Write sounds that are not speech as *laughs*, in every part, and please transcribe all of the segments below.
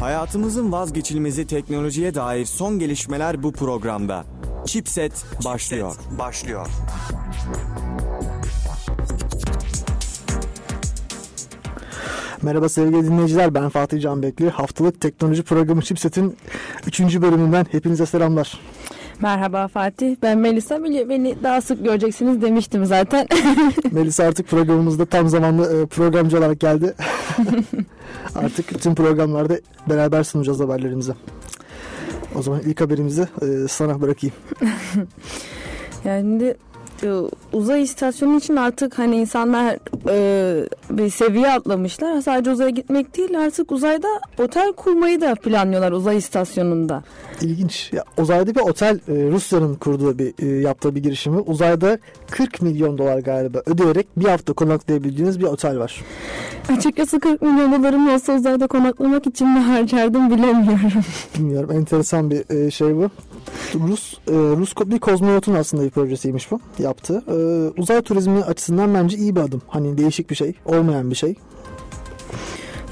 Hayatımızın vazgeçilmezi teknolojiye dair son gelişmeler bu programda. Chipset başlıyor. Chipset başlıyor. Merhaba sevgili dinleyiciler ben Fatih Can Bekli. Haftalık teknoloji programı Chipset'in 3. bölümünden hepinize selamlar. Merhaba Fatih. Ben Melisa. Beni daha sık göreceksiniz demiştim zaten. *laughs* Melisa artık programımızda tam zamanlı e, programcı olarak geldi. *laughs* artık tüm programlarda beraber sunacağız haberlerimizi. O zaman ilk haberimizi e, sana bırakayım. *laughs* yani uzay istasyonu için artık hani insanlar e, bir seviye atlamışlar. Sadece uzaya gitmek değil artık uzayda otel kurmayı da planlıyorlar uzay istasyonunda. İlginç. Ya, uzayda bir otel e, Rusya'nın kurduğu bir e, yaptığı bir girişimi. Uzayda 40 milyon dolar galiba ödeyerek bir hafta konaklayabildiğiniz bir otel var. Açıkçası 40 milyon dolarım olsa uzayda konaklamak için mi harcardım bilemiyorum. Bilmiyorum. Enteresan bir e, şey bu. Rus e, Rus bir kozmonotun aslında bir projesiymiş bu yaptı. E, uzay turizmi açısından bence iyi bir adım. Hani değişik bir şey, olmayan bir şey.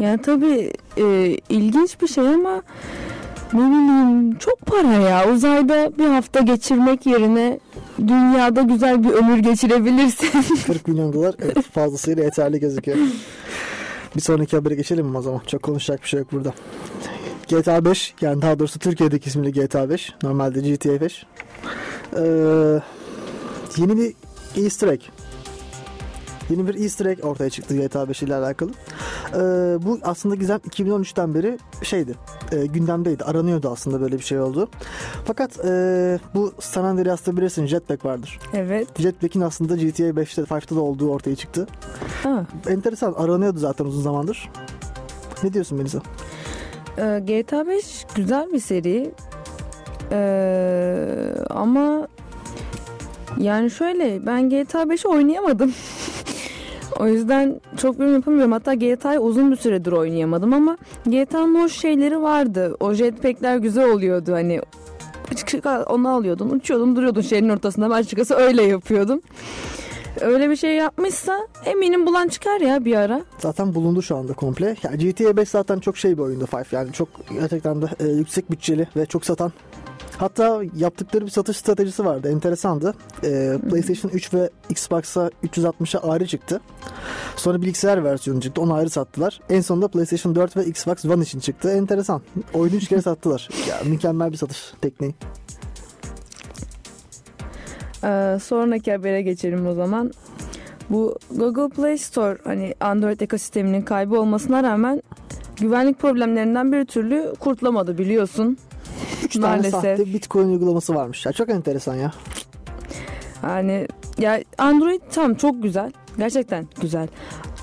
Yani tabii e, ilginç bir şey ama ne bileyim çok para ya. Uzayda bir hafta geçirmek yerine dünyada güzel bir ömür geçirebilirsin. *laughs* 40 milyon dolar evet, *laughs* fazlasıyla yeterli gözüküyor. Bir sonraki habere geçelim mi o zaman? Çok konuşacak bir şey yok burada. GTA 5 yani daha doğrusu Türkiye'deki ismiyle GTA 5 normalde GTA 5 ee, yeni bir easter egg yeni bir easter egg ortaya çıktı GTA 5 ile alakalı. Ee, bu aslında gizem 2013'ten beri şeydi e, gündemdeydi aranıyordu aslında böyle bir şey oldu. Fakat e, bu San Andreas'ta bilirsin jetpack vardır. Evet. Jetpack'in aslında GTA 5'te 5'te de olduğu ortaya çıktı. Ha. Enteresan aranıyordu zaten uzun zamandır. Ne diyorsun Melisa? Ee, GTA 5 güzel bir seri. Ee, ama yani şöyle ben GTA 5'i oynayamadım. *laughs* o yüzden çok yorum yapamıyorum. Hatta GTA'yı uzun bir süredir oynayamadım ama GTA'nın hoş şeyleri vardı. O jetpackler güzel oluyordu hani onu alıyordun, uçuyordun, duruyordun şehrin ortasında. Ben açıkçası öyle yapıyordum. Öyle bir şey yapmışsa eminim bulan çıkar ya bir ara. Zaten bulundu şu anda komple. Yani GTA 5 zaten çok şey bir oyundu Five. Yani çok gerçekten de e, yüksek bütçeli ve çok satan Hatta yaptıkları bir satış stratejisi vardı. Enteresandı. Ee, PlayStation 3 ve Xbox'a 360'a ayrı çıktı. Sonra bilgisayar versiyonu çıktı. Onu ayrı sattılar. En sonunda PlayStation 4 ve Xbox One için çıktı. Enteresan. Oyunu 3 kere sattılar. Ya, mükemmel bir satış tekniği. Ee, sonraki habere geçelim o zaman. Bu Google Play Store hani Android ekosisteminin kaybı olmasına rağmen güvenlik problemlerinden bir türlü kurtulamadı biliyorsun. 3 tane sahte Bitcoin uygulaması varmış. Ya çok enteresan ya. Yani ya Android tam çok güzel. Gerçekten güzel.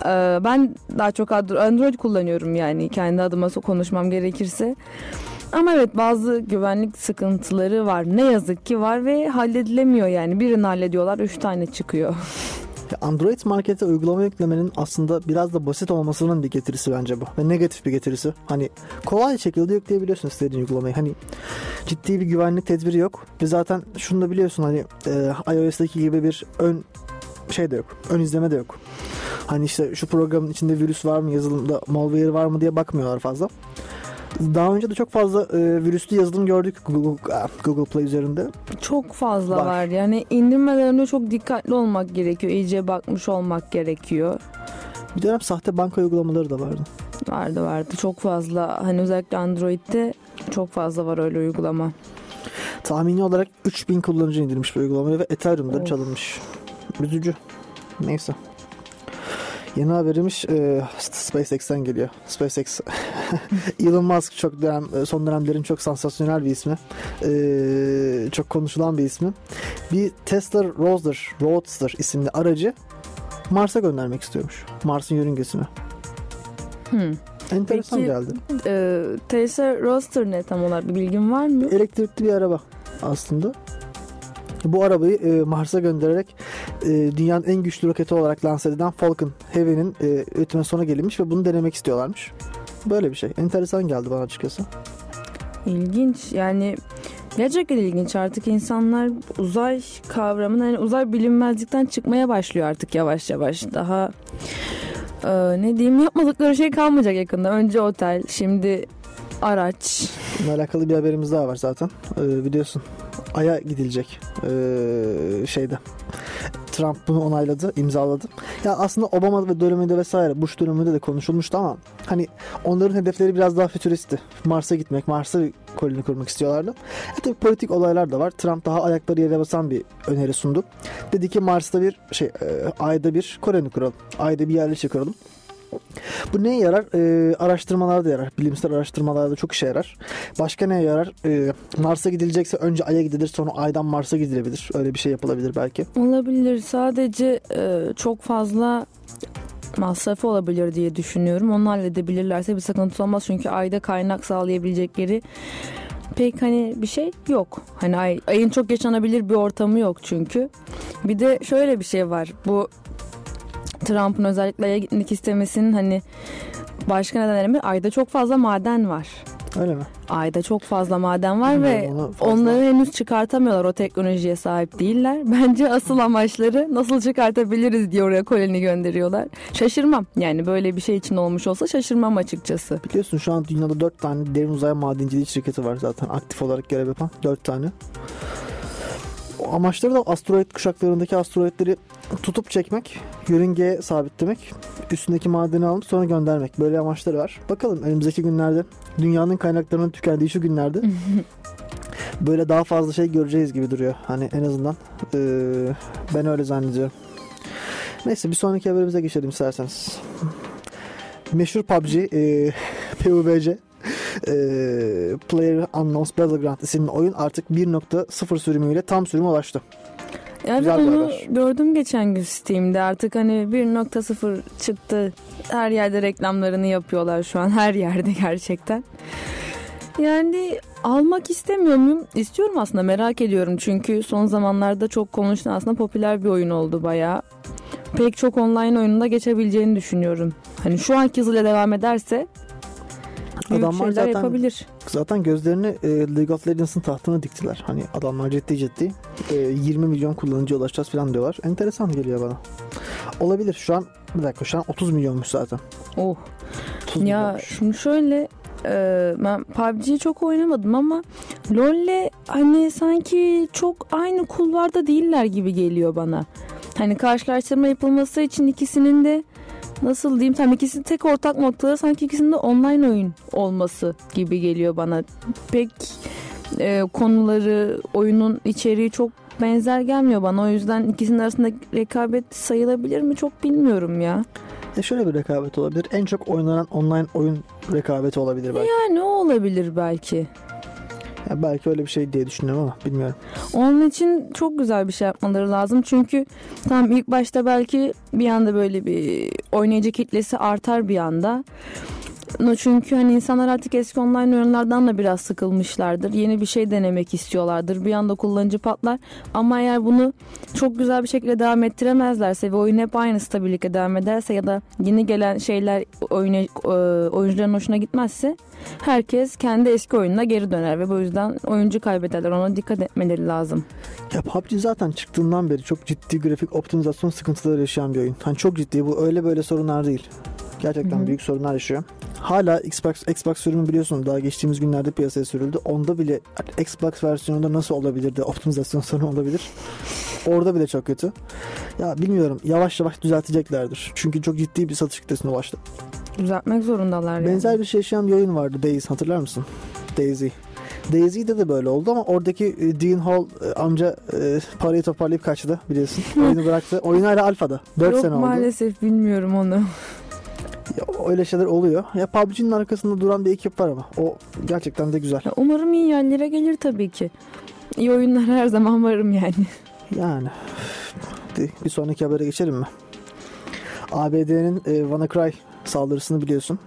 Ee, ben daha çok Android kullanıyorum yani kendi adıma konuşmam gerekirse. Ama evet bazı güvenlik sıkıntıları var. Ne yazık ki var ve halledilemiyor yani. Birini hallediyorlar, üç tane çıkıyor. *laughs* Android markete uygulama yüklemenin aslında biraz da basit olmasının bir getirisi bence bu. Ve negatif bir getirisi. Hani kolay şekilde yükleyebiliyorsun istediğin uygulamayı. Hani ciddi bir güvenlik tedbiri yok. Ve zaten şunu da biliyorsun hani e, iOS'taki gibi bir ön şey de yok. Ön izleme de yok. Hani işte şu programın içinde virüs var mı, yazılımda malware var mı diye bakmıyorlar fazla. Daha önce de çok fazla e, virüslü yazılım gördük Google, Google Play üzerinde. Çok fazla var. var. Yani indirmeden önce çok dikkatli olmak gerekiyor. İyice bakmış olmak gerekiyor. Bir dönem sahte banka uygulamaları da vardı. Vardı vardı. Çok fazla. Hani özellikle Android'de çok fazla var öyle uygulama. Tahmini olarak 3000 kullanıcı indirmiş bu uygulamayı ve Ethereum'dan çalınmış. Üzücü. Neyse. Yeni haberimiz e, SpaceX'ten geliyor. SpaceX *laughs* Elon Musk çok dönem, e, son dönemlerin çok sansasyonel bir ismi. E, çok konuşulan bir ismi. Bir Tesla Roadster, Roadster isimli aracı Mars'a göndermek istiyormuş. Mars'ın yörüngesine. Hmm. Enteresan Peki, geldi. E, Tesla Roadster ne tam olarak bir bilgin var mı? Elektrikli bir araba aslında. Bu arabayı e, Mars'a göndererek e, dünyanın en güçlü roketi olarak lanse edilen Falcon Heavy'nin e, üretime sona gelinmiş ve bunu denemek istiyorlarmış. Böyle bir şey. Enteresan geldi bana açıkçası. İlginç. Yani gerçekten ilginç. Artık insanlar uzay kavramını hani uzay bilinmezlikten çıkmaya başlıyor artık yavaş yavaş. Daha e, ne diyeyim yapmadıkları şey kalmayacak yakında. Önce otel, şimdi araç. Bununla alakalı bir haberimiz daha var zaten. Ee, biliyorsun. Ay'a gidilecek ee, şeyde. Trump bunu onayladı, imzaladı. Ya aslında Obama ve döneminde vesaire Bush döneminde de konuşulmuştu ama hani onların hedefleri biraz daha fütüristti. Mars'a gitmek, Mars'a koloni kurmak istiyorlardı. E tabii politik olaylar da var. Trump daha ayakları yere basan bir öneri sundu. Dedi ki Mars'ta bir şey, e, Ay'da bir koloni kuralım. Ay'da bir yerleşik kuralım. Bu neye yarar? Ee, araştırmalarda yarar. Bilimsel araştırmalarda çok işe yarar. Başka neye yarar? Ee, Mars'a gidilecekse önce Ay'a gidilir sonra Ay'dan Mars'a gidilebilir. Öyle bir şey yapılabilir belki. Olabilir. Sadece e, çok fazla masrafı olabilir diye düşünüyorum. Onu halledebilirlerse bir sıkıntı olmaz. Çünkü ayda kaynak sağlayabilecekleri pek hani bir şey yok. Hani ay, ayın çok yaşanabilir bir ortamı yok çünkü. Bir de şöyle bir şey var. Bu Trump'ın özellikle Ay'a gitmek istemesinin hani başka nedenleri? Ayda çok fazla maden var. Öyle mi? Ayda çok fazla maden var ve Bilmiyorum, onu fazla- onları henüz çıkartamıyorlar. O teknolojiye sahip değiller. *laughs* Bence asıl amaçları nasıl çıkartabiliriz diye oraya koloni gönderiyorlar. Şaşırmam. Yani böyle bir şey için olmuş olsa şaşırmam açıkçası. Biliyorsun şu an dünyada 4 tane derin uzay madenciliği şirketi var zaten aktif olarak görev yapan 4 tane. O amaçları da asteroid kuşaklarındaki asteroidleri tutup çekmek, yörüngeye sabitlemek, üstündeki madeni alıp sonra göndermek. Böyle amaçları var. Bakalım önümüzdeki günlerde dünyanın kaynaklarının tükendiği şu günlerde *laughs* böyle daha fazla şey göreceğiz gibi duruyor. Hani en azından eee, ben öyle zannediyorum. Neyse bir sonraki haberimize geçelim isterseniz. Meşhur PUBG, eee PUBG eee Player Unknowns Battleground isimli oyun artık 1.0 sürümüyle tam sürüme ulaştı. Evet Güzel onu gördüm geçen gün Steam'de. Artık hani 1.0 çıktı. Her yerde reklamlarını yapıyorlar şu an. *laughs* Her yerde gerçekten. Yani almak istemiyor muyum? İstiyorum aslında merak ediyorum. Çünkü son zamanlarda çok konuşulan aslında popüler bir oyun oldu bayağı. Pek çok online oyununda geçebileceğini düşünüyorum. Hani şu anki hızıyla devam ederse büyük Adamlar zaten- yapabilir. Zaten gözlerini e, League of Legends'ın tahtına diktiler. Hani adamlar ciddi ciddi e, 20 milyon kullanıcıya ulaşacağız falan diyorlar. Enteresan geliyor bana. Olabilir. Şu an bir dakika şu an 30 milyonmuş zaten. Oh. 30 Ya milyonmuş. şimdi şöyle e, ben PUBG'yi çok oynamadım ama LoL'le hani sanki çok aynı kulvarda değiller gibi geliyor bana. Hani karşılaştırma yapılması için ikisinin de nasıl diyeyim tam ikisinin tek ortak noktaları sanki ikisinin de online oyun olması gibi geliyor bana. Pek e, konuları, oyunun içeriği çok benzer gelmiyor bana. O yüzden ikisinin arasında rekabet sayılabilir mi çok bilmiyorum ya. E şöyle bir rekabet olabilir. En çok oynanan online oyun rekabeti olabilir belki. Yani o olabilir belki. Ya belki öyle bir şey diye düşünüyorum ama bilmiyorum. Onun için çok güzel bir şey yapmaları lazım. Çünkü tam ilk başta belki bir anda böyle bir oynayıcı kitlesi artar bir anda. No, Çünkü hani insanlar artık eski online oyunlardan da biraz sıkılmışlardır. Yeni bir şey denemek istiyorlardır. Bir anda kullanıcı patlar. Ama eğer bunu çok güzel bir şekilde devam ettiremezlerse ve oyun hep aynı stabillikle devam ederse ya da yeni gelen şeyler oyuna, e, oyuncuların hoşuna gitmezse herkes kendi eski oyununa geri döner ve bu yüzden oyuncu kaybederler. Ona dikkat etmeleri lazım. Ya PUBG zaten çıktığından beri çok ciddi grafik optimizasyon sıkıntıları yaşayan bir oyun. Hani çok ciddi bu öyle böyle sorunlar değil. Gerçekten Hı hı. büyük sorunlar yaşıyor. Hala Xbox Xbox sürümü biliyorsun daha geçtiğimiz günlerde piyasaya sürüldü. Onda bile Xbox versiyonunda nasıl olabilir de *laughs* optimizasyon sorunu olabilir. Orada bile çok kötü. Ya bilmiyorum yavaş yavaş düzelteceklerdir. Çünkü çok ciddi bir satış kitlesine ulaştı. Düzeltmek zorundalar yani. Benzer bir şey yaşayan bir oyun vardı Days hatırlar mısın? Daisy. Daisy'de de böyle oldu ama oradaki e, Dean Hall e, amca e, parayı toparlayıp kaçtı biliyorsun. Oyunu bıraktı. Oyun hala alfada. 4 Yok sene oldu. maalesef bilmiyorum onu. Ya, öyle şeyler oluyor. Ya PUBG'nin arkasında duran bir ekip var ama o gerçekten de güzel. Ya umarım iyi yerlere gelir tabii ki. İyi oyunlar her zaman varım yani. *laughs* Yani bir, bir sonraki habere geçelim mi? ABD'nin e, WannaCry saldırısını biliyorsun.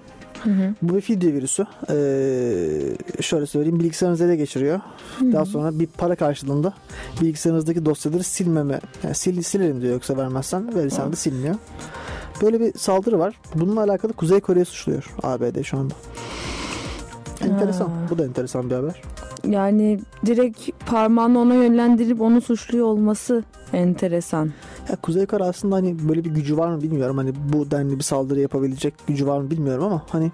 Hı hı. Bu bir fidye virüsü. Ee, şöyle söyleyeyim bilgisayarınızı ele geçiriyor. Daha sonra bir para karşılığında bilgisayarınızdaki dosyaları silmeme, yani sil, silelim diyor yoksa vermezsen verirsen de siliniyor. Böyle bir saldırı var. Bununla alakalı Kuzey Kore'yi suçluyor ABD şu anda. Enteresan. Ha. Bu da enteresan bir haber. Yani direkt parmağını ona yönlendirip onu suçluyor olması enteresan. Ya Kuzey Kore aslında hani böyle bir gücü var mı bilmiyorum. Hani bu denli bir saldırı yapabilecek gücü var mı bilmiyorum ama hani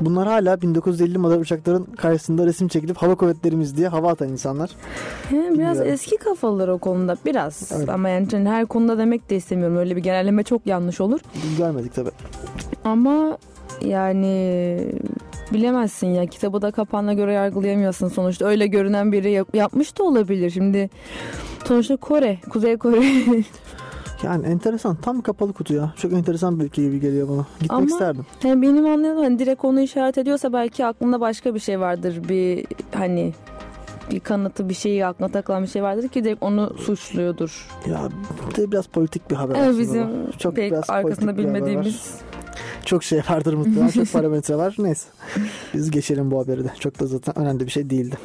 bunlar hala 1950 model uçakların karşısında resim çekilip hava kuvvetlerimiz diye hava atan insanlar. He, biraz Bilmiyorum. eski kafalar o konuda biraz. Evet. Ama yani her konuda demek de istemiyorum. Öyle bir genelleme çok yanlış olur. Görmedik tabii. Ama yani bilemezsin ya kitabı da kapağına göre yargılayamıyorsun sonuçta. Öyle görünen biri yap- yapmış da olabilir. Şimdi sonuçta Kore, Kuzey Kore. *laughs* Yani enteresan. Tam kapalı kutu ya. Çok enteresan bir ülke gibi geliyor bana. Gitmek Ama- isterdim. yani benim anladığım hani direkt onu işaret ediyorsa belki aklında başka bir şey vardır. Bir hani bir kanıtı bir şeyi aklına takılan bir şey vardır ki direkt onu suçluyordur. Ya de biraz politik bir haber Evet, bizim çok pek biraz arkasında bilmediğimiz. Çok şey vardır muhtemelen. çok *laughs* parametre var. Neyse. Biz geçelim bu haberi de. Çok da zaten önemli bir şey değildi.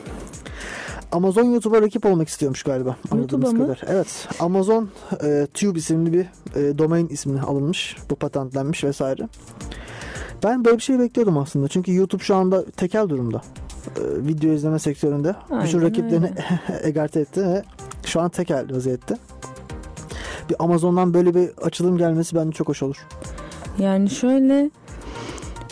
Amazon YouTube'a rakip olmak istiyormuş galiba. YouTube'a mı? kadar. Evet. Amazon e, Tube isimli bir e, domain ismini alınmış. Bu patentlenmiş vesaire. Ben böyle bir şey bekliyordum aslında. Çünkü YouTube şu anda tekel durumda. E, video izleme sektöründe. Bütün rakiplerini *laughs* egarte etti ve şu an tekel vaziyette. Bir Amazon'dan böyle bir açılım gelmesi bence çok hoş olur. Yani şöyle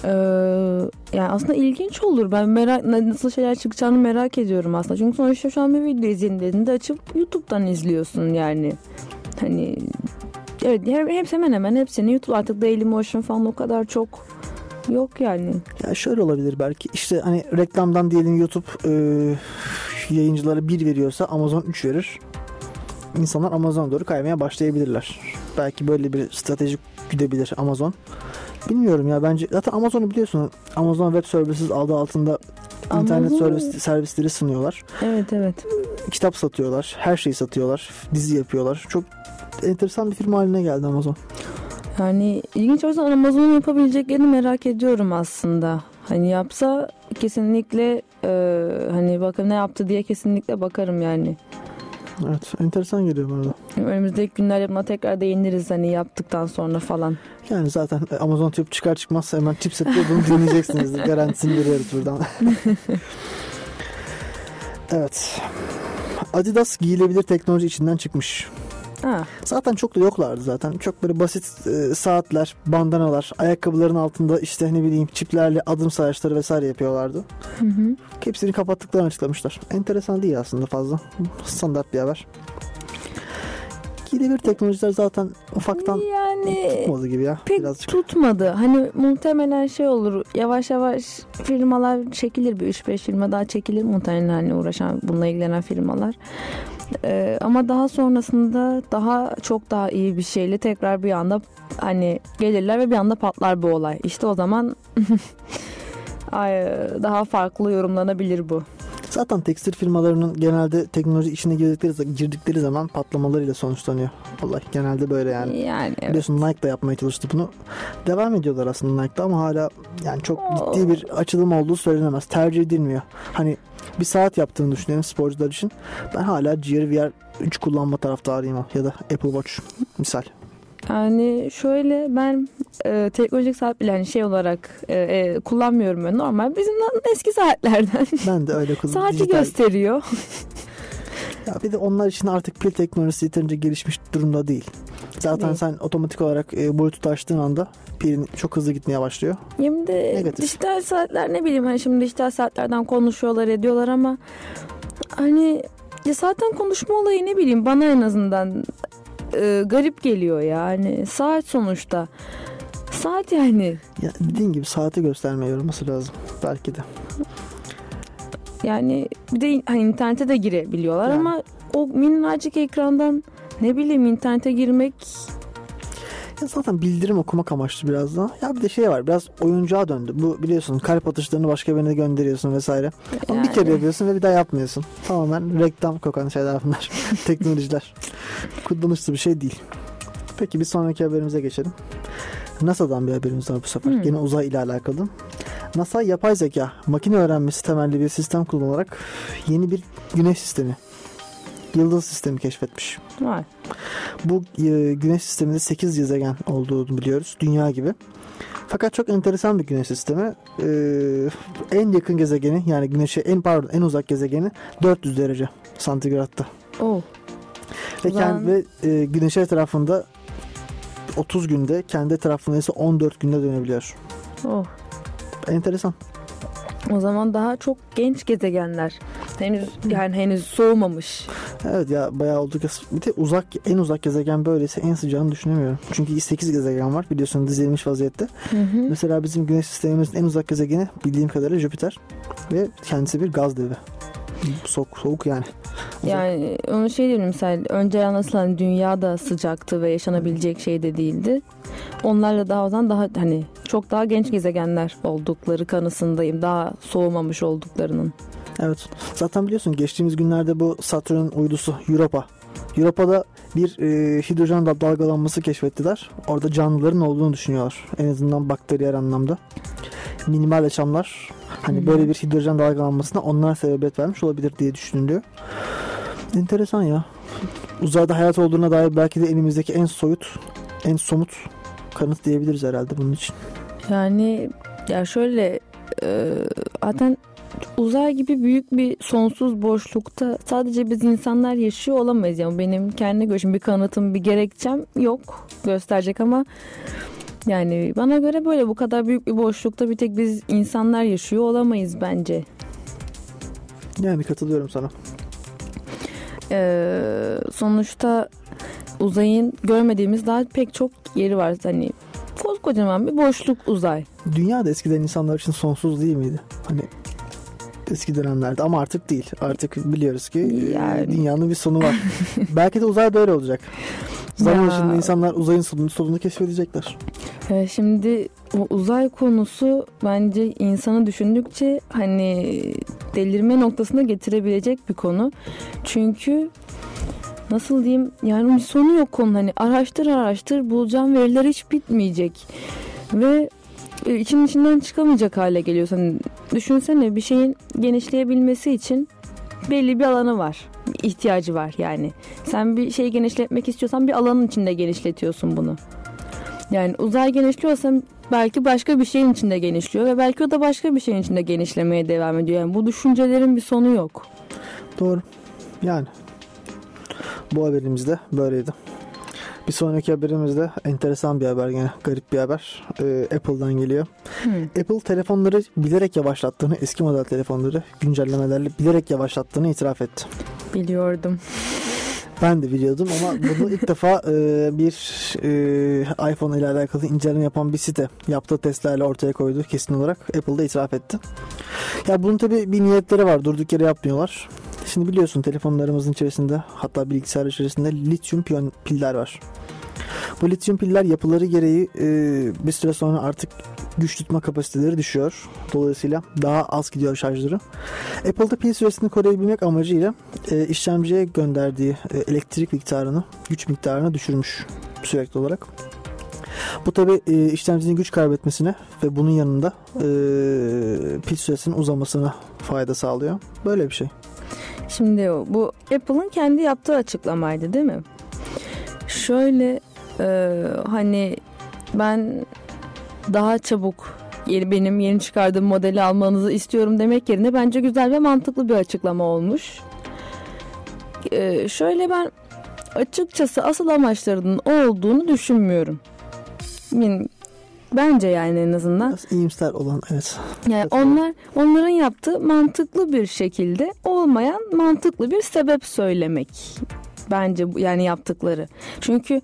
eee, yani aslında ilginç olur. Ben merak nasıl şeyler çıkacağını merak ediyorum aslında. Çünkü sonuçta şu an bir video izleyin dediğinde açıp YouTube'dan izliyorsun yani. Hani evet hepsi hemen hemen hepsini YouTube artık Dailymotion falan o kadar çok yok yani. Ya şöyle olabilir belki işte hani reklamdan diyelim YouTube e, yayıncılara 1 veriyorsa Amazon 3 verir. İnsanlar Amazon'a doğru kaymaya başlayabilirler. Belki böyle bir strateji güdebilir Amazon. Bilmiyorum ya bence zaten Amazon'u biliyorsun Amazon Web Services adı altında internet Amazon- servis, servisleri sunuyorlar. Evet evet. Kitap satıyorlar, her şeyi satıyorlar, dizi yapıyorlar. Çok enteresan bir firma haline geldi Amazon. Yani ilginç o yüzden Amazon'un yapabileceklerini merak ediyorum aslında. Hani yapsa kesinlikle eee, hani bakın ne yaptı diye kesinlikle bakarım yani. Evet, enteresan geliyor bana. Önümüzdeki günlerde buna tekrar değiniriz hani yaptıktan sonra falan. Yani zaten Amazon Tube çıkar çıkmaz hemen chipsette bunu dinleyeceksiniz. *laughs* Garantisini veriyoruz buradan. *laughs* evet. Adidas giyilebilir teknoloji içinden çıkmış. Ha, Zaten çok da yoklardı zaten. Çok böyle basit e, saatler, bandanalar, ayakkabıların altında işte ne bileyim çiplerle adım sayaçları vesaire yapıyorlardı. hı hı. Hepsini kapattıklarını açıklamışlar. Enteresan değil aslında fazla. Standart bir haber. Giyilebilir teknolojiler zaten ufaktan Yani tutmadı gibi ya. pek Birazcık. tutmadı. Hani muhtemelen şey olur. Yavaş yavaş firmalar çekilir. Bir 3-5 firma daha çekilir muhtemelen hani uğraşan bununla ilgilenen firmalar. Ee, ama daha sonrasında daha çok daha iyi bir şeyle tekrar bir anda hani gelirler ve bir anda patlar bu olay. İşte o zaman *laughs* daha farklı yorumlanabilir bu. Zaten tekstil firmalarının genelde teknoloji içine girdikleri, girdikleri zaman patlamalarıyla sonuçlanıyor. Olay genelde böyle yani. Yani evet. Biliyorsun Nike da yapmaya çalıştı bunu. Devam ediyorlar aslında Nike'da ama hala yani çok ciddi bir açılım olduğu söylenemez. Tercih edilmiyor. Hani bir saat yaptığını düşünelim sporcular için. Ben hala Gear VR 3 kullanma taraftarıyım ya da Apple Watch misal. Yani şöyle ben e, teknolojik saat bile hani şey olarak e, e, kullanmıyorum ben normal bizim eski saatlerden *laughs* Ben de öyle *laughs* kullanıyorum. saati gösteriyor. *laughs* Ya bir de onlar için artık pil teknolojisi yeterince gelişmiş durumda değil. Zaten Değil. sen otomatik olarak e, Bluetooth açtığın anda pilin çok hızlı gitmeye başlıyor. De Negatif. dijital saatler ne bileyim hani şimdi dijital saatlerden konuşuyorlar ediyorlar ama hani ya zaten konuşma olayı ne bileyim bana en azından e, garip geliyor yani saat sonuçta. Saat yani. Ya dediğin gibi saati göstermeye yorulması lazım. Belki de. Yani bir de hani internete de girebiliyorlar Yani. ama o minnacık ekrandan ne bileyim internete girmek Ya zaten bildirim okumak amaçlı biraz da. Ya bir de şey var biraz oyuncağa döndü. Bu biliyorsun kalp atışlarını başka birine gönderiyorsun vesaire. Ama bir kere yapıyorsun ve bir daha yapmıyorsun. Tamamen reklam kokan şeyler bunlar. *laughs* Teknolojiler. Kullanışlı bir şey değil. Peki bir sonraki haberimize geçelim. NASA'dan bir haberimiz var bu sefer. Hmm. Yine uzay ile alakalı. NASA yapay zeka, makine öğrenmesi temelli bir sistem kullanarak yeni bir güneş sistemi, yıldız sistemi keşfetmiş. var. Bu e, güneş sisteminde 8 gezegen olduğunu biliyoruz. Dünya gibi. Fakat çok enteresan bir güneş sistemi. E, en yakın gezegeni yani güneşe en pardon en uzak gezegeni 400 derece santigratta. Oh. Ve, Uzağın- kendi, ve e, güneş etrafında 30 günde kendi etrafında ise 14 günde dönebiliyor. Oh. Enteresan. O zaman daha çok genç gezegenler. Henüz yani henüz soğumamış. Evet ya bayağı olduk. Bir de uzak en uzak gezegen böyleyse en sıcağını düşünemiyorum. Çünkü 8 gezegen var biliyorsun dizilmiş vaziyette. Hı hı. Mesela bizim güneş sistemimizin en uzak gezegeni bildiğim kadarıyla Jüpiter ve kendisi bir gaz devi. Soğuk, soğuk yani. Uzak. Yani onu şey diyelim misal önce anlatılan dünya da sıcaktı ve yaşanabilecek şey de değildi. Onlarla daha o zaman daha hani çok daha genç gezegenler oldukları kanısındayım. Daha soğumamış olduklarının. Evet. Zaten biliyorsun geçtiğimiz günlerde bu Satürn'ün uydusu Europa. Europa'da bir e, hidrojen da- dalgalanması keşfettiler. Orada canlıların olduğunu düşünüyorlar. En azından bakteriyel anlamda. Minimal yaşamlar hani hı. böyle bir hidrojen dalgalanmasına onlar sebebiyet vermiş olabilir diye düşünülüyor. Enteresan ya. Uzayda hayat olduğuna dair belki de elimizdeki en soyut, en somut kanıt diyebiliriz herhalde bunun için. Yani ya şöyle e, zaten uzay gibi büyük bir sonsuz boşlukta sadece biz insanlar yaşıyor olamayız. Yani benim kendi görüşüm bir kanıtım bir gerekçem yok gösterecek ama yani bana göre böyle bu kadar büyük bir boşlukta bir tek biz insanlar yaşıyor olamayız bence. Yani katılıyorum sana. Ee, sonuçta uzayın görmediğimiz daha pek çok yeri var. Hani koskocaman bir boşluk uzay. Dünya da eskiden insanlar için sonsuz değil miydi? Hani eski dönemlerde ama artık değil. Artık biliyoruz ki e, Yani. dünyanın bir sonu var. *laughs* Belki de uzayda öyle olacak. Zaman içinde insanlar uzayın sonunu, sonunu keşfedecekler. Ee, şimdi o uzay konusu bence insanı düşündükçe hani delirme noktasına getirebilecek bir konu. Çünkü nasıl diyeyim yani bir sonu yok konu hani araştır araştır bulacağım veriler hiç bitmeyecek. Ve e, için içinden çıkamayacak hale geliyorsun. Hani düşünsene bir şeyin genişleyebilmesi için belli bir alanı var. ihtiyacı var yani. Sen bir şeyi genişletmek istiyorsan bir alanın içinde genişletiyorsun bunu. Yani uzay genişliyorsa belki başka bir şeyin içinde genişliyor ve belki o da başka bir şeyin içinde genişlemeye devam ediyor. Yani bu düşüncelerin bir sonu yok. Doğru. Yani bu haberimiz de böyleydi. Bir sonraki haberimiz de enteresan bir haber gene garip bir haber. Ee, Apple'dan geliyor. Apple telefonları bilerek yavaşlattığını, eski model telefonları güncellemelerle bilerek yavaşlattığını itiraf etti. Biliyordum. Ben de biliyordum ama bunu ilk defa e, bir e, iPhone ile alakalı inceleme yapan bir site yaptığı testlerle ortaya koydu kesin olarak. Apple'da itiraf etti. Ya bunun tabi bir niyetleri var. Durduk yere yapmıyorlar. Şimdi biliyorsun telefonlarımızın içerisinde hatta bilgisayar içerisinde lityum piyon piller var. Bu lityum piller yapıları gereği e, bir süre sonra artık güç tutma kapasiteleri düşüyor. Dolayısıyla daha az gidiyor şarjları. Apple'da pil süresini koruyabilmek amacıyla e, işlemciye gönderdiği e, elektrik miktarını, güç miktarını düşürmüş sürekli olarak. Bu tabi e, işlemcinin güç kaybetmesine ve bunun yanında e, pil süresinin uzamasına fayda sağlıyor. Böyle bir şey. Şimdi bu Apple'ın kendi yaptığı açıklamaydı değil mi? Şöyle e, hani ben daha çabuk yeni benim yeni çıkardığım modeli almanızı istiyorum demek yerine bence güzel ve mantıklı bir açıklama olmuş. E, şöyle ben açıkçası asıl amaçlarının olduğunu düşünmüyorum. Yani Bence yani en azından. Biraz iyimser olan evet. Yani Katılıyorum. onlar onların yaptığı mantıklı bir şekilde olmayan mantıklı bir sebep söylemek. Bence yani yaptıkları. Çünkü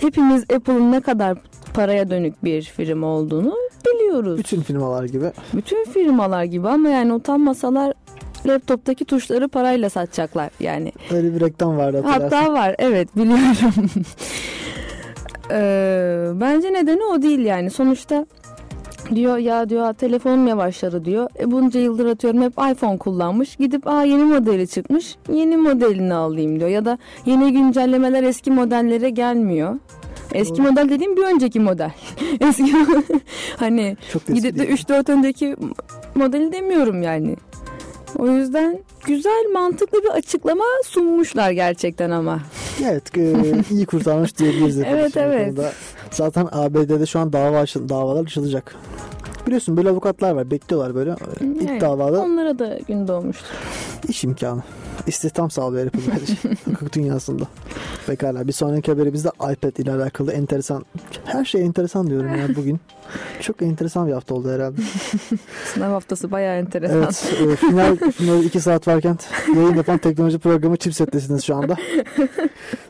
hepimiz Apple'ın ne kadar paraya dönük bir firma olduğunu biliyoruz. Bütün firmalar gibi. Bütün firmalar gibi ama yani utanmasalar laptoptaki tuşları parayla satacaklar yani. Öyle bir reklam vardı hatırlarsın. Hatta var evet biliyorum. Ee, bence nedeni o değil yani. Sonuçta diyor ya diyor telefonum yavaşladı diyor. E bunca yıldır atıyorum hep iPhone kullanmış. Gidip aa yeni modeli çıkmış. Yeni modelini alayım diyor. Ya da yeni güncellemeler eski modellere gelmiyor. Eski Doğru. model dediğim bir önceki model. *laughs* Eski *laughs* hani gidip de değil. 3-4 önceki modeli demiyorum yani. O yüzden güzel mantıklı bir açıklama sunmuşlar gerçekten ama. Evet e, iyi kurtarmış diyebiliriz. *laughs* Evet, evet. konuda. Zaten ABD'de şu an dava açıl- davalar açılacak. Biliyorsun böyle avukatlar var bekliyorlar böyle. İlk Yani davada Onlara da gün doğmuştur. iş imkanı. İstihdam sağlıyor bence *laughs* hukuk dünyasında. Pekala bir sonraki haberimizde iPad ile alakalı enteresan her şey enteresan diyorum ya *laughs* bugün. Çok enteresan bir hafta oldu herhalde. *laughs* Sınav haftası bayağı enteresan. Evet e, final, final 2 saat varken yayın yapan teknoloji programı Chipset'tesiniz şu anda.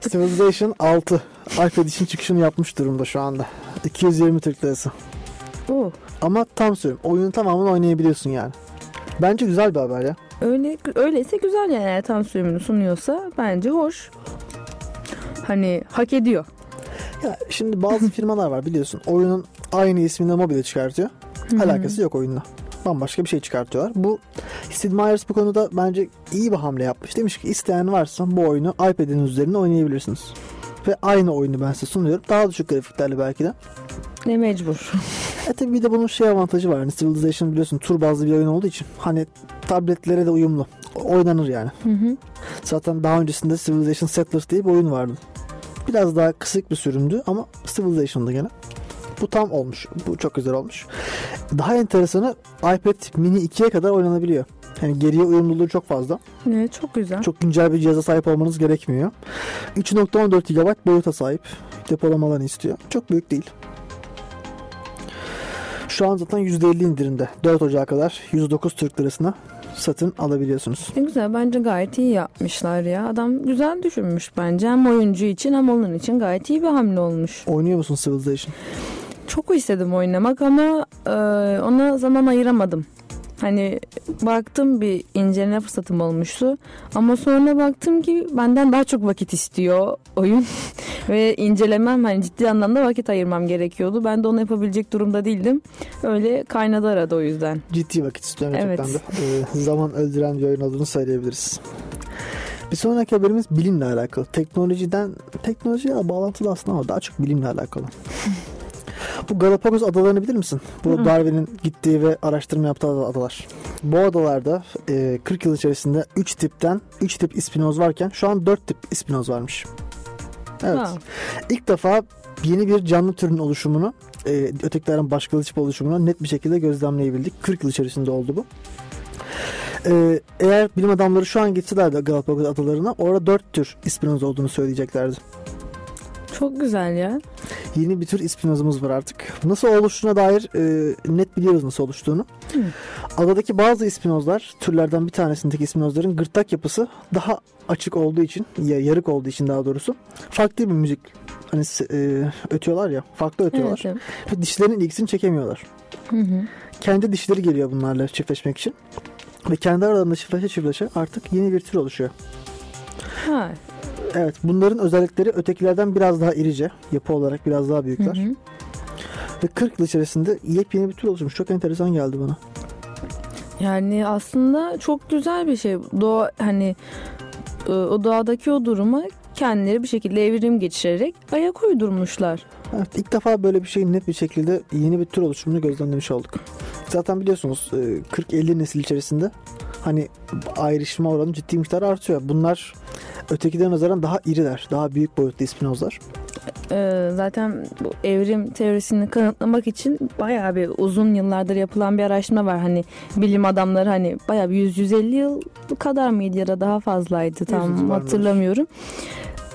Civilization 6 iPad için çıkışını yapmış durumda şu anda. 220 Türk Lirası. Oo, Ama tam söylüyorum oyunun tamamını oynayabiliyorsun yani. Bence güzel bir haber ya. öyle öyleyse güzel yani eğer tam sürümünü sunuyorsa bence hoş. Hani hak ediyor. Ya şimdi bazı *laughs* firmalar var biliyorsun. Oyunun aynı isminde mobile çıkartıyor. Alakası yok oyunla. Bambaşka bir şey çıkartıyorlar. Bu Sid Meier's bu konuda bence iyi bir hamle yapmış. Demiş ki isteyen varsa bu oyunu iPad'in üzerine oynayabilirsiniz. Ve aynı oyunu ben size sunuyorum. Daha düşük grafiklerle belki de. Ne mecbur. E tabi bir de bunun şey avantajı var. Hani Civilization biliyorsun tur bazlı bir oyun olduğu için. Hani tabletlere de uyumlu. Oynanır yani. Hı hı. Zaten daha öncesinde Civilization Settlers diye bir oyun vardı. Biraz daha kısık bir sürümdü ama Civilization'da gene. Bu tam olmuş. Bu çok güzel olmuş. Daha enteresanı iPad mini 2'ye kadar oynanabiliyor. Yani geriye uyumluluğu çok fazla. Evet, çok güzel. Çok güncel bir cihaza sahip olmanız gerekmiyor. 3.14 GB boyuta sahip. Depolama alanı istiyor. Çok büyük değil. Şu an zaten %50 indirimde. 4 Ocak'a kadar 109 Türk Lirasına satın alabiliyorsunuz. Ne güzel bence gayet iyi yapmışlar ya. Adam güzel düşünmüş bence. Hem oyuncu için hem onun için gayet iyi bir hamle olmuş. Oynuyor musun Civilization? Çok istedim oynamak ama e, ona zaman ayıramadım. Hani baktım bir inceleme fırsatım olmuştu. Ama sonra baktım ki benden daha çok vakit istiyor oyun. *laughs* Ve incelemem hani ciddi anlamda vakit ayırmam gerekiyordu. Ben de onu yapabilecek durumda değildim. Öyle kaynadı arada o yüzden. Ciddi vakit istiyor gerçekten Evet. de. Ee, zaman öldüren bir oyun olduğunu söyleyebiliriz. Bir sonraki haberimiz bilimle alakalı. Teknolojiden, teknolojiye bağlantılı aslında ama daha çok bilimle alakalı. *laughs* Bu Galapagos adalarını bilir misin? Bu. Darwin'in gittiği ve araştırma yaptığı adalar. Bu adalarda e, 40 yıl içerisinde 3 tipten 3 tip ispinoz varken şu an 4 tip ispinoz varmış. Evet. Wow. İlk defa yeni bir canlı türün oluşumunu, e, ötekilerin başka tip oluşumunu net bir şekilde gözlemleyebildik. 40 yıl içerisinde oldu bu. E, eğer bilim adamları şu an gitselerdi Galapagos adalarına orada 4 tür ispinoz olduğunu söyleyeceklerdi. Çok güzel ya. Yeni bir tür ispinozumuz var artık. Nasıl oluştuğuna dair e, net biliyoruz nasıl oluştuğunu. Hı. Adadaki bazı ispinozlar, türlerden bir tanesindeki ispinozların gırtlak yapısı daha açık olduğu için, ya yarık olduğu için daha doğrusu farklı bir müzik hani e, ötüyorlar ya, farklı ötüyorlar. Evet, evet. Ve dişlerinin ilgisini çekemiyorlar. Hı hı. Kendi dişleri geliyor bunlarla çiftleşmek için. Ve kendi aralarında çiftleşe çiftleşe artık yeni bir tür oluşuyor. Ha. Evet bunların özellikleri ötekilerden biraz daha irice. Yapı olarak biraz daha Hı büyükler. hı. Ve 40 yıl içerisinde yepyeni bir tür oluşmuş. Çok enteresan geldi bana. Yani aslında çok güzel bir şey. Doğa hani e, o doğadaki o duruma kendileri bir şekilde evrim geçirerek ayak uydurmuşlar. Evet, ilk defa böyle bir şeyin net bir şekilde yeni bir tür oluşumunu gözlemlemiş olduk. Zaten biliyorsunuz e, 40-50 nesil içerisinde hani ayrışma oranı ciddi miktar artıyor. Bunlar ötekilerine nazaran daha iriler, daha büyük boyutlu ispinozlar. E, zaten bu evrim teorisini kanıtlamak için bayağı bir uzun yıllardır yapılan bir araştırma var. Hani bilim adamları hani bayağı bir 100-150 yıl kadar mıydı ya da daha fazlaydı tam hatırlamıyorum.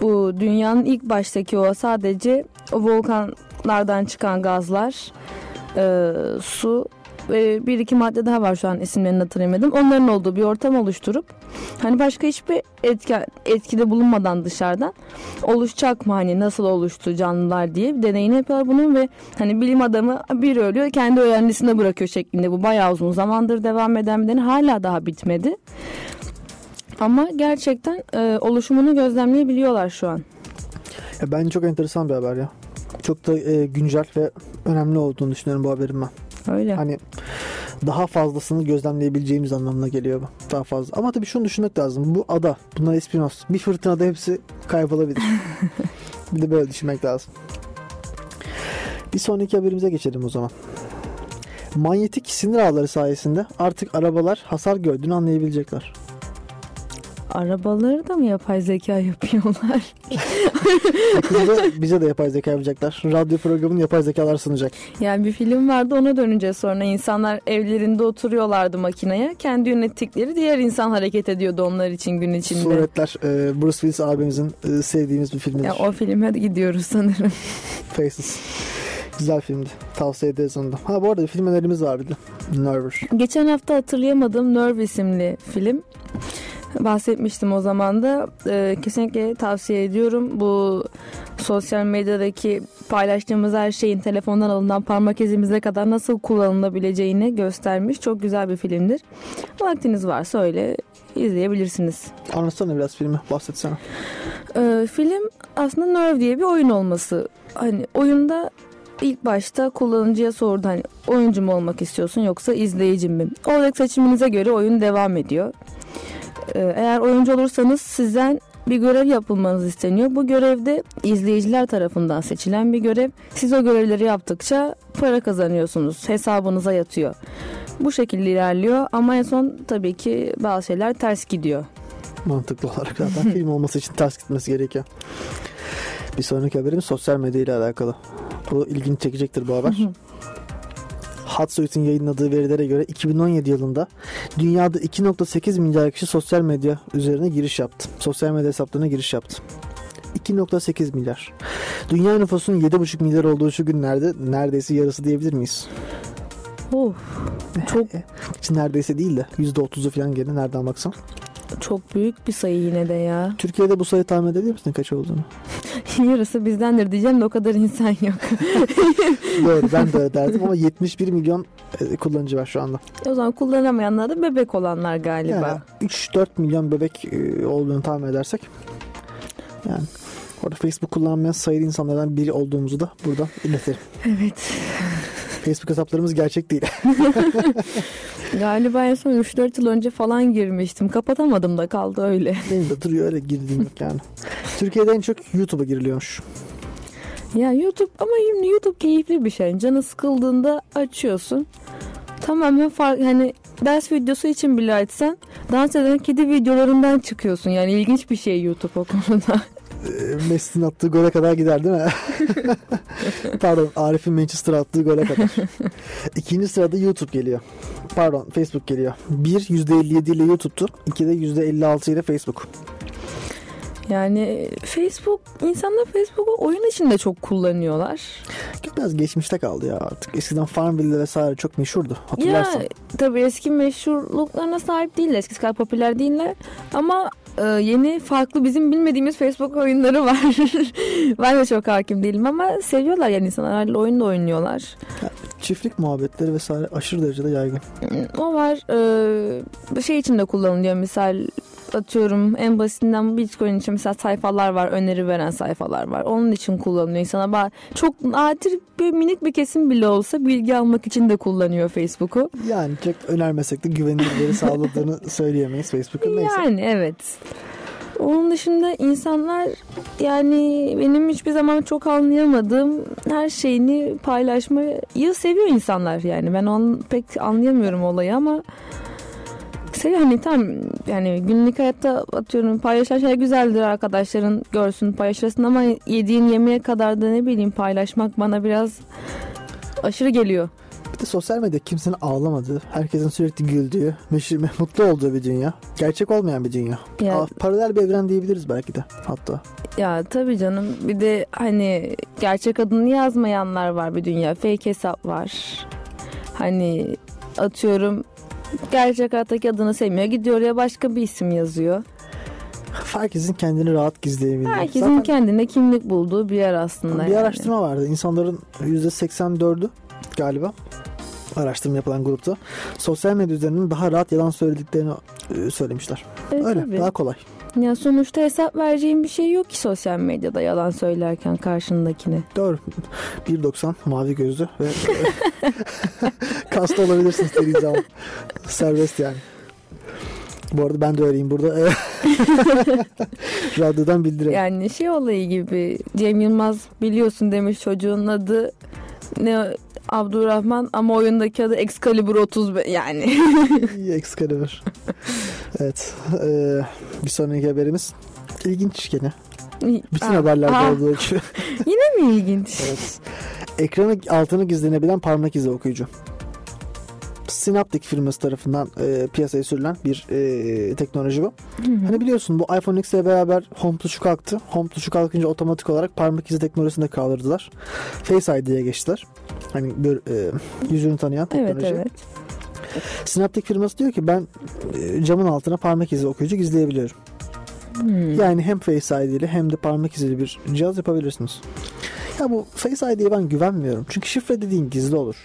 Bu dünyanın ilk baştaki o sadece o volkanlardan çıkan gazlar, e, su ve bir iki madde daha var şu an isimlerini hatırlayamadım. Onların olduğu bir ortam oluşturup hani başka hiçbir etki, etkide bulunmadan dışarıdan oluşacak mı hani nasıl oluştu canlılar diye bir deneyini yapıyorlar bunun ve hani bilim adamı bir ölüyor kendi öğrencisine bırakıyor şeklinde bu bayağı uzun zamandır devam eden bir deney hala daha bitmedi. Ama gerçekten e, oluşumunu gözlemleyebiliyorlar şu an. Ya bence çok enteresan bir haber ya. Çok da e, güncel ve önemli olduğunu düşünüyorum bu haberin ben. Öyle. Hani daha fazlasını gözlemleyebileceğimiz anlamına geliyor bu. Daha fazla. Ama tabii şunu düşünmek lazım. Bu ada, bunlar espinos. Bir fırtınada hepsi kaybolabilir. *laughs* bir de böyle düşünmek lazım. Bir sonraki haberimize geçelim o zaman. Manyetik sinir ağları sayesinde artık arabalar hasar gördüğünü anlayabilecekler. Arabaları da mı yapay zeka yapıyorlar? Yakında bize de yapay zeka yapacaklar. Radyo programını yapay zekalar sunacak. Yani bir film vardı ona dönünce sonra insanlar evlerinde oturuyorlardı makineye. Kendi yönettikleri diğer insan hareket ediyordu onlar için gün içinde. Suretler e, Bruce Willis abimizin e, sevdiğimiz bir filmidir. Ya o filme gidiyoruz sanırım. *laughs* Faces. Güzel filmdi. Tavsiye ederiz onu da. Ha bu arada bir film önerimiz var de. Nervous. Geçen hafta hatırlayamadığım Nerve isimli film. Bahsetmiştim o zaman da. Ee, kesinlikle tavsiye ediyorum. Bu sosyal medyadaki paylaştığımız her şeyin telefondan alınan parmak izimize kadar nasıl kullanılabileceğini göstermiş. Çok güzel bir filmdir. Vaktiniz varsa öyle izleyebilirsiniz. Anlatsana biraz filmi. Bahsetsene. Ee, film aslında Nerve diye bir oyun olması. Hani oyunda ilk başta kullanıcıya sordu hani oyuncu mu olmak istiyorsun yoksa izleyici mi? Oradaki seçiminize göre oyun devam ediyor. Ee, eğer oyuncu olursanız sizden bir görev yapılmanız isteniyor. Bu görevde izleyiciler tarafından seçilen bir görev. Siz o görevleri yaptıkça para kazanıyorsunuz. Hesabınıza yatıyor. Bu şekilde ilerliyor ama en son tabii ki bazı şeyler ters gidiyor. Mantıklı olarak *laughs* zaten film olması için ters gitmesi gerekiyor. Bir sonraki haberimiz sosyal medya ile alakalı. Bu ilgini çekecektir bu haber. *laughs* Hotsuite'in yayınladığı verilere göre 2017 yılında dünyada 2.8 milyar kişi sosyal medya üzerine giriş yaptı. Sosyal medya hesaplarına giriş yaptı. 2.8 milyar. Dünya nüfusunun 7.5 milyar olduğu şu günlerde neredeyse yarısı diyebilir miyiz? Of, çok Hiç neredeyse değil de %30'u falan gene nereden baksan. Çok büyük bir sayı yine de ya. Türkiye'de bu sayı tahmin edebilir misin kaç olduğunu? *laughs* Yarısı bizdendir diyeceğim de o kadar insan yok. *laughs* Doğru ben de öyle derdim ama *laughs* 71 milyon e, kullanıcı var şu anda. o zaman kullanamayanlar da bebek olanlar galiba. Yani 3-4 milyon bebek e, olduğunu tahmin edersek. Yani orada Facebook kullanmayan sayılı insanlardan biri olduğumuzu da burada iletelim. Evet. Facebook hesaplarımız gerçek değil. *laughs* Galiba en son 3-4 yıl önce falan girmiştim. Kapatamadım da kaldı öyle. *laughs* Benim de duruyor öyle girdiğim yok yani. Türkiye'de en çok YouTube'a giriliyormuş. Ya YouTube ama YouTube keyifli bir şey. Canı sıkıldığında açıyorsun. Tamamen farklı hani ders videosu için bile açsan dans eden kedi videolarından çıkıyorsun. Yani ilginç bir şey YouTube o konuda. *laughs* Messi'nin attığı gole kadar gider değil mi? *laughs* Pardon Arif'in Manchester attığı gole kadar. *laughs* İkinci sırada YouTube geliyor. Pardon Facebook geliyor. Bir %57 ile YouTube'tu. İki de %56 ile Facebook. Yani Facebook, insanlar Facebook'u oyun için de çok kullanıyorlar. Biraz geçmişte kaldı ya artık. Eskiden Farmville vesaire çok meşhurdu. Hatırlarsın. Ya tabii eski meşhurluklarına sahip değiller. Eskisi kadar popüler değiller. Ama e, yeni farklı bizim bilmediğimiz Facebook oyunları var. *laughs* ben de çok hakim değilim ama seviyorlar yani insanlar. Oyun da oynuyorlar. Çiftlik muhabbetleri vesaire aşırı derecede yaygın. O var. E, şey için de kullanılıyor. Misal atıyorum en basitinden Bitcoin için mesela sayfalar var. Öneri veren sayfalar var. Onun için kullanılıyor insana. Çok nadir bir minik bir kesim bile olsa bilgi almak için de kullanıyor Facebook'u. Yani çok önermesek de güvenilir veri sağladığını *laughs* söyleyemeyiz Facebook'un. Neyse. Yani evet. Onun dışında insanlar yani benim hiçbir zaman çok anlayamadığım her şeyini paylaşmayı seviyor insanlar yani. Ben onu pek anlayamıyorum olayı ama seviyor hani tam yani günlük hayatta atıyorum paylaşan şey güzeldir arkadaşların görsün paylaşırsın ama yediğin yemeğe kadar da ne bileyim paylaşmak bana biraz aşırı geliyor. Bir de sosyal medya kimsenin ağlamadığı, herkesin sürekli güldüğü, meşhur, mutlu olduğu bir dünya. Gerçek olmayan bir dünya. Ya- Aa, paralel bir evren diyebiliriz belki de hatta. Ya tabii canım. Bir de hani gerçek adını yazmayanlar var bir dünya. Fake hesap var. Hani atıyorum gerçek hayattaki adını sevmiyor. Gidiyor ya başka bir isim yazıyor. Herkesin kendini rahat gizleyebildiği. Herkesin Zaten kendine kimlik bulduğu bir yer aslında. bir yani. araştırma vardı. İnsanların %84'ü galiba araştırma yapılan grupta sosyal medya üzerinden daha rahat yalan söylediklerini e, söylemişler. Evet, Öyle tabii. daha kolay. Ya sonuçta hesap vereceğin bir şey yok ki sosyal medyada yalan söylerken karşındakine. Doğru. 1.90 mavi gözlü ve *laughs* kasta olabilirsin istediğin zaman. Serbest yani. Bu arada ben de öyleyim burada. *laughs* Radyodan bildirelim. Yani şey olayı gibi Cem Yılmaz biliyorsun demiş çocuğun adı ne Abdurrahman ama oyundaki adı Excalibur 30 yani. *laughs* Excalibur. evet. Ee, Bir sonraki haberimiz ilginç gene. Bütün Aa, haberlerde aa, olduğu gibi. *laughs* Yine mi ilginç? evet. Ekranı altını gizlenebilen parmak izi okuyucu. Synaptic firması tarafından e, piyasaya sürülen bir e, teknoloji bu. Hani biliyorsun bu iPhone X ile beraber Home tuşu kalktı. Home tuşu kalkınca otomatik olarak parmak izi teknolojisini de kaldırdılar. Face ID'ye geçtiler. Hani gör, e, yüzünü tanıyan Evet teknoloji. evet. Synaptic firması diyor ki ben e, camın altına parmak izi okuyucu gizleyebiliyorum. Hmm. Yani hem Face ID ile hem de parmak izili bir cihaz yapabilirsiniz. Ya bu Face ID'ye ben güvenmiyorum. Çünkü şifre dediğin gizli olur.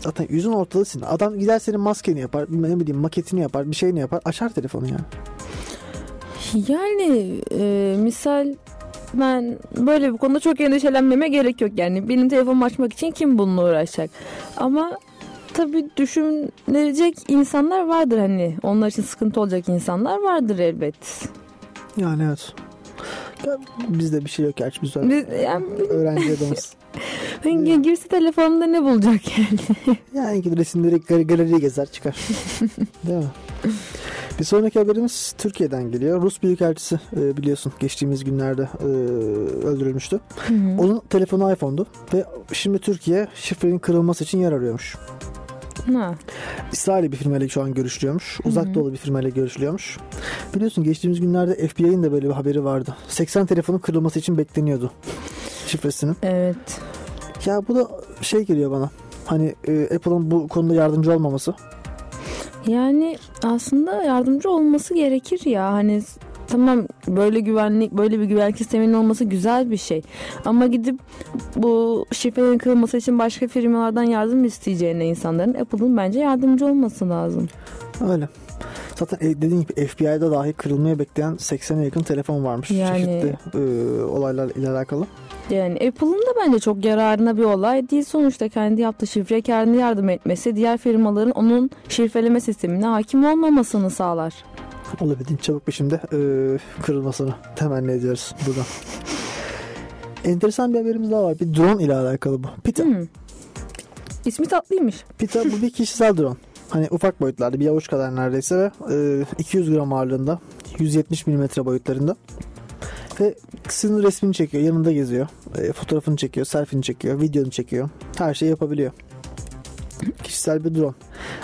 Zaten yüzün ortadasın. Adam gider senin maskeni yapar, ne bileyim maketini yapar, bir şeyini yapar, açar telefonu yani. Yani e, misal ben böyle bir konuda çok endişelenmeme gerek yok yani. Benim telefonumu açmak için kim bununla uğraşacak? Ama tabii düşünülecek insanlar vardır hani. Onlar için sıkıntı olacak insanlar vardır elbet. Yani evet. Ya bizde bir şey yok gerçi biz Biz, yani, öğrenci adamız. *laughs* ben girse telefonumda ne bulacak yani? *laughs* Yani gidip resimleri gal- galeriye gezer çıkar. *laughs* Değil mi? Bir sonraki haberimiz Türkiye'den geliyor. Rus Büyükelçisi e, biliyorsun geçtiğimiz günlerde e, öldürülmüştü. Onun telefonu iPhone'du ve şimdi Türkiye şifrenin kırılması için yer arıyormuş. Ha. İsrail bir firmayla şu an görüşülüyormuş. Uzak Hı hı. doğulu bir firmayla görüşülüyormuş. Biliyorsun geçtiğimiz günlerde FBI'nin de böyle bir haberi vardı. 80 telefonun kırılması için bekleniyordu şifresinin. Evet. Ya bu da şey geliyor bana. Hani e, Apple'ın bu konuda yardımcı olmaması. Yani aslında yardımcı olması gerekir ya. Hani tamam böyle güvenlik böyle bir güvenlik sisteminin olması güzel bir şey. Ama gidip bu şifrelerin kırılması için başka firmalardan yardım isteyeceğine insanların Apple'ın bence yardımcı olması lazım. Öyle. Zaten e, dediğim gibi FBI'da dahi kırılmaya bekleyen 80'e yakın telefon varmış. Yani- Çeşitli e, olaylarla ile alakalı. Yani Apple'ın da bence çok yararına bir olay değil. Sonuçta kendi yaptığı şifreye kendi yardım etmesi diğer firmaların onun şifreleme sistemine hakim olmamasını sağlar. Olabildiğince çabuk bir şimdi e, kırılmasını temenni ediyoruz buradan. Enteresan bir haberimiz daha var. Bir drone ile alakalı bu. Pita. Hmm. İsmi tatlıymış. Pita bu bir *laughs* kişisel drone. Hani ufak boyutlarda bir avuç kadar neredeyse ve e, 200 gram ağırlığında 170 milimetre boyutlarında ve sizin resmini çekiyor yanında geziyor e, fotoğrafını çekiyor selfie'ni çekiyor videonu çekiyor her şeyi yapabiliyor kişisel bir drone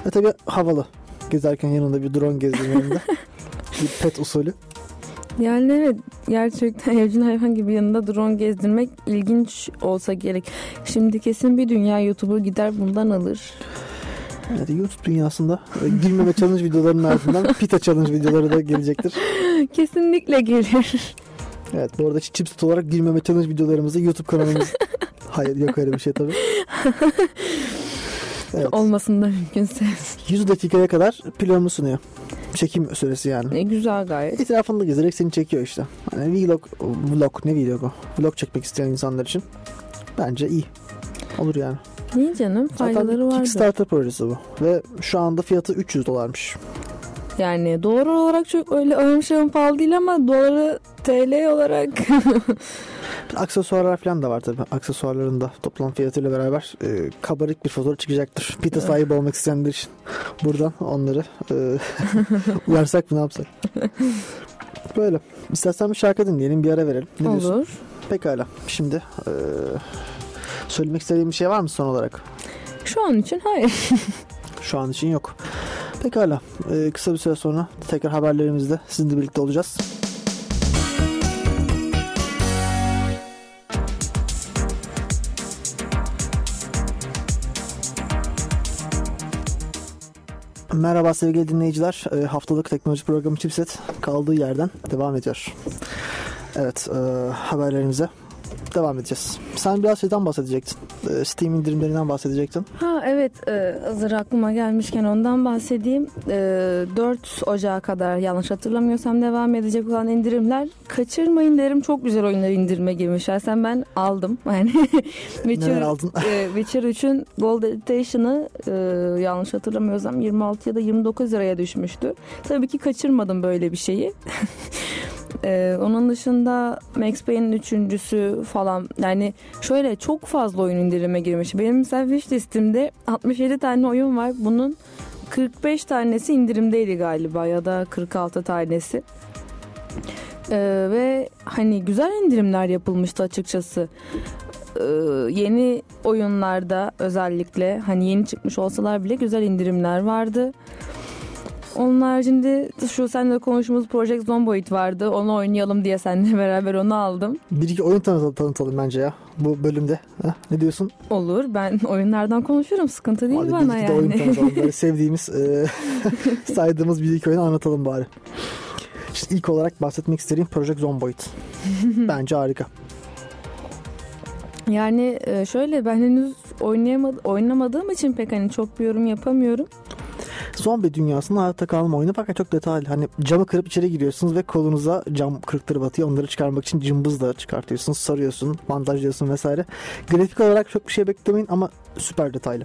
ve tabi havalı gezerken yanında bir drone gezdiğin yanında *laughs* bir pet usulü Yani evet gerçekten *laughs* evcil hayvan gibi yanında drone gezdirmek ilginç olsa gerek. Şimdi kesin bir dünya YouTuber gider bundan alır. Evet, YouTube dünyasında girmeme challenge videolarının ardından *laughs* pita challenge videoları da gelecektir. Kesinlikle gelir. Evet bu arada chipset olarak girmeme challenge videolarımızı YouTube kanalımız *laughs* Hayır yok öyle bir şey tabii. Evet. Olmasın da mümkünse. *laughs* 100 dakikaya kadar planını sunuyor. Çekim süresi yani. Ne güzel gayet. Etrafında gezerek seni çekiyor işte. Hani vlog, vlog ne vlogu? Vlog çekmek isteyen insanlar için bence iyi. Olur yani. İyi canım faydaları vardı. Kickstarter projesi bu. Ve şu anda fiyatı 300 dolarmış. Yani dolar olarak çok öyle ağım şahım pahalı değil ama doları TL olarak *laughs* Aksesuarlar falan da var tabii. Aksesuarların da toplam fiyatıyla beraber e, kabarık bir fotoğraf çıkacaktır. Pita sahibi olmak isteyenler için buradan onları e, *laughs* uyarsak mı ne yapsak? Böyle. İstersen bir şarkı dinleyelim bir ara verelim. Ne diyorsun? olur. Pekala. Şimdi e, söylemek istediğim bir şey var mı son olarak? Şu an için hayır. *laughs* Şu an için yok. Pekala. E, kısa bir süre sonra tekrar haberlerimizde sizinle birlikte olacağız. Merhaba sevgili dinleyiciler. E, haftalık teknoloji programı Chipset kaldığı yerden devam ediyor. Evet, e, haberlerimize devam edeceğiz. Sen biraz şeyden bahsedecektin. E, Steam indirimlerinden bahsedecektin. Ha evet e, hazır aklıma gelmişken ondan bahsedeyim. E, 4 Ocağı kadar yanlış hatırlamıyorsam devam edecek olan indirimler kaçırmayın derim. Çok güzel oyunlar indirime girmişler. Sen ben aldım. *laughs* Yani Neler Witcher, aldın? *laughs* e, Witcher 3'ün Gold Edition'ı e, yanlış hatırlamıyorsam 26 ya da 29 liraya düşmüştü. Tabii ki kaçırmadım böyle bir şeyi. *laughs* Ee, onun dışında Max Payne'in üçüncüsü falan yani şöyle çok fazla oyun indirime girmiş. Benim mesela wish listemde 67 tane oyun var. Bunun 45 tanesi indirimdeydi galiba ya da 46 tanesi. Ee, ve hani güzel indirimler yapılmıştı açıkçası. Ee, yeni oyunlarda özellikle hani yeni çıkmış olsalar bile güzel indirimler vardı. Onun haricinde şu seninle konuştuğumuz Project Zomboid vardı. Onu oynayalım diye seninle *laughs* beraber onu aldım. Bir iki oyun tanıtalım, tanıtalım bence ya bu bölümde. Ha, ne diyorsun? Olur. Ben *laughs* oyunlardan konuşurum. Sıkıntı değil Hadi bana bir iki de oyun yani. tanıtalım. Böyle *laughs* sevdiğimiz, e, saydığımız bir iki oyunu anlatalım bari. İşte ilk olarak bahsetmek istediğim Project Zomboid. bence harika. Yani e, şöyle ben henüz oynayamadım, oynamadığım için pek hani çok bir yorum yapamıyorum. Zombi dünyasında hayatta kalma oyunu fakat çok detaylı. Hani camı kırıp içeri giriyorsunuz ve kolunuza cam kırıkları batıyor. Onları çıkarmak için cımbızla çıkartıyorsun, sarıyorsun, bandajlıyorsun vesaire. Grafik olarak çok bir şey beklemeyin ama süper detaylı.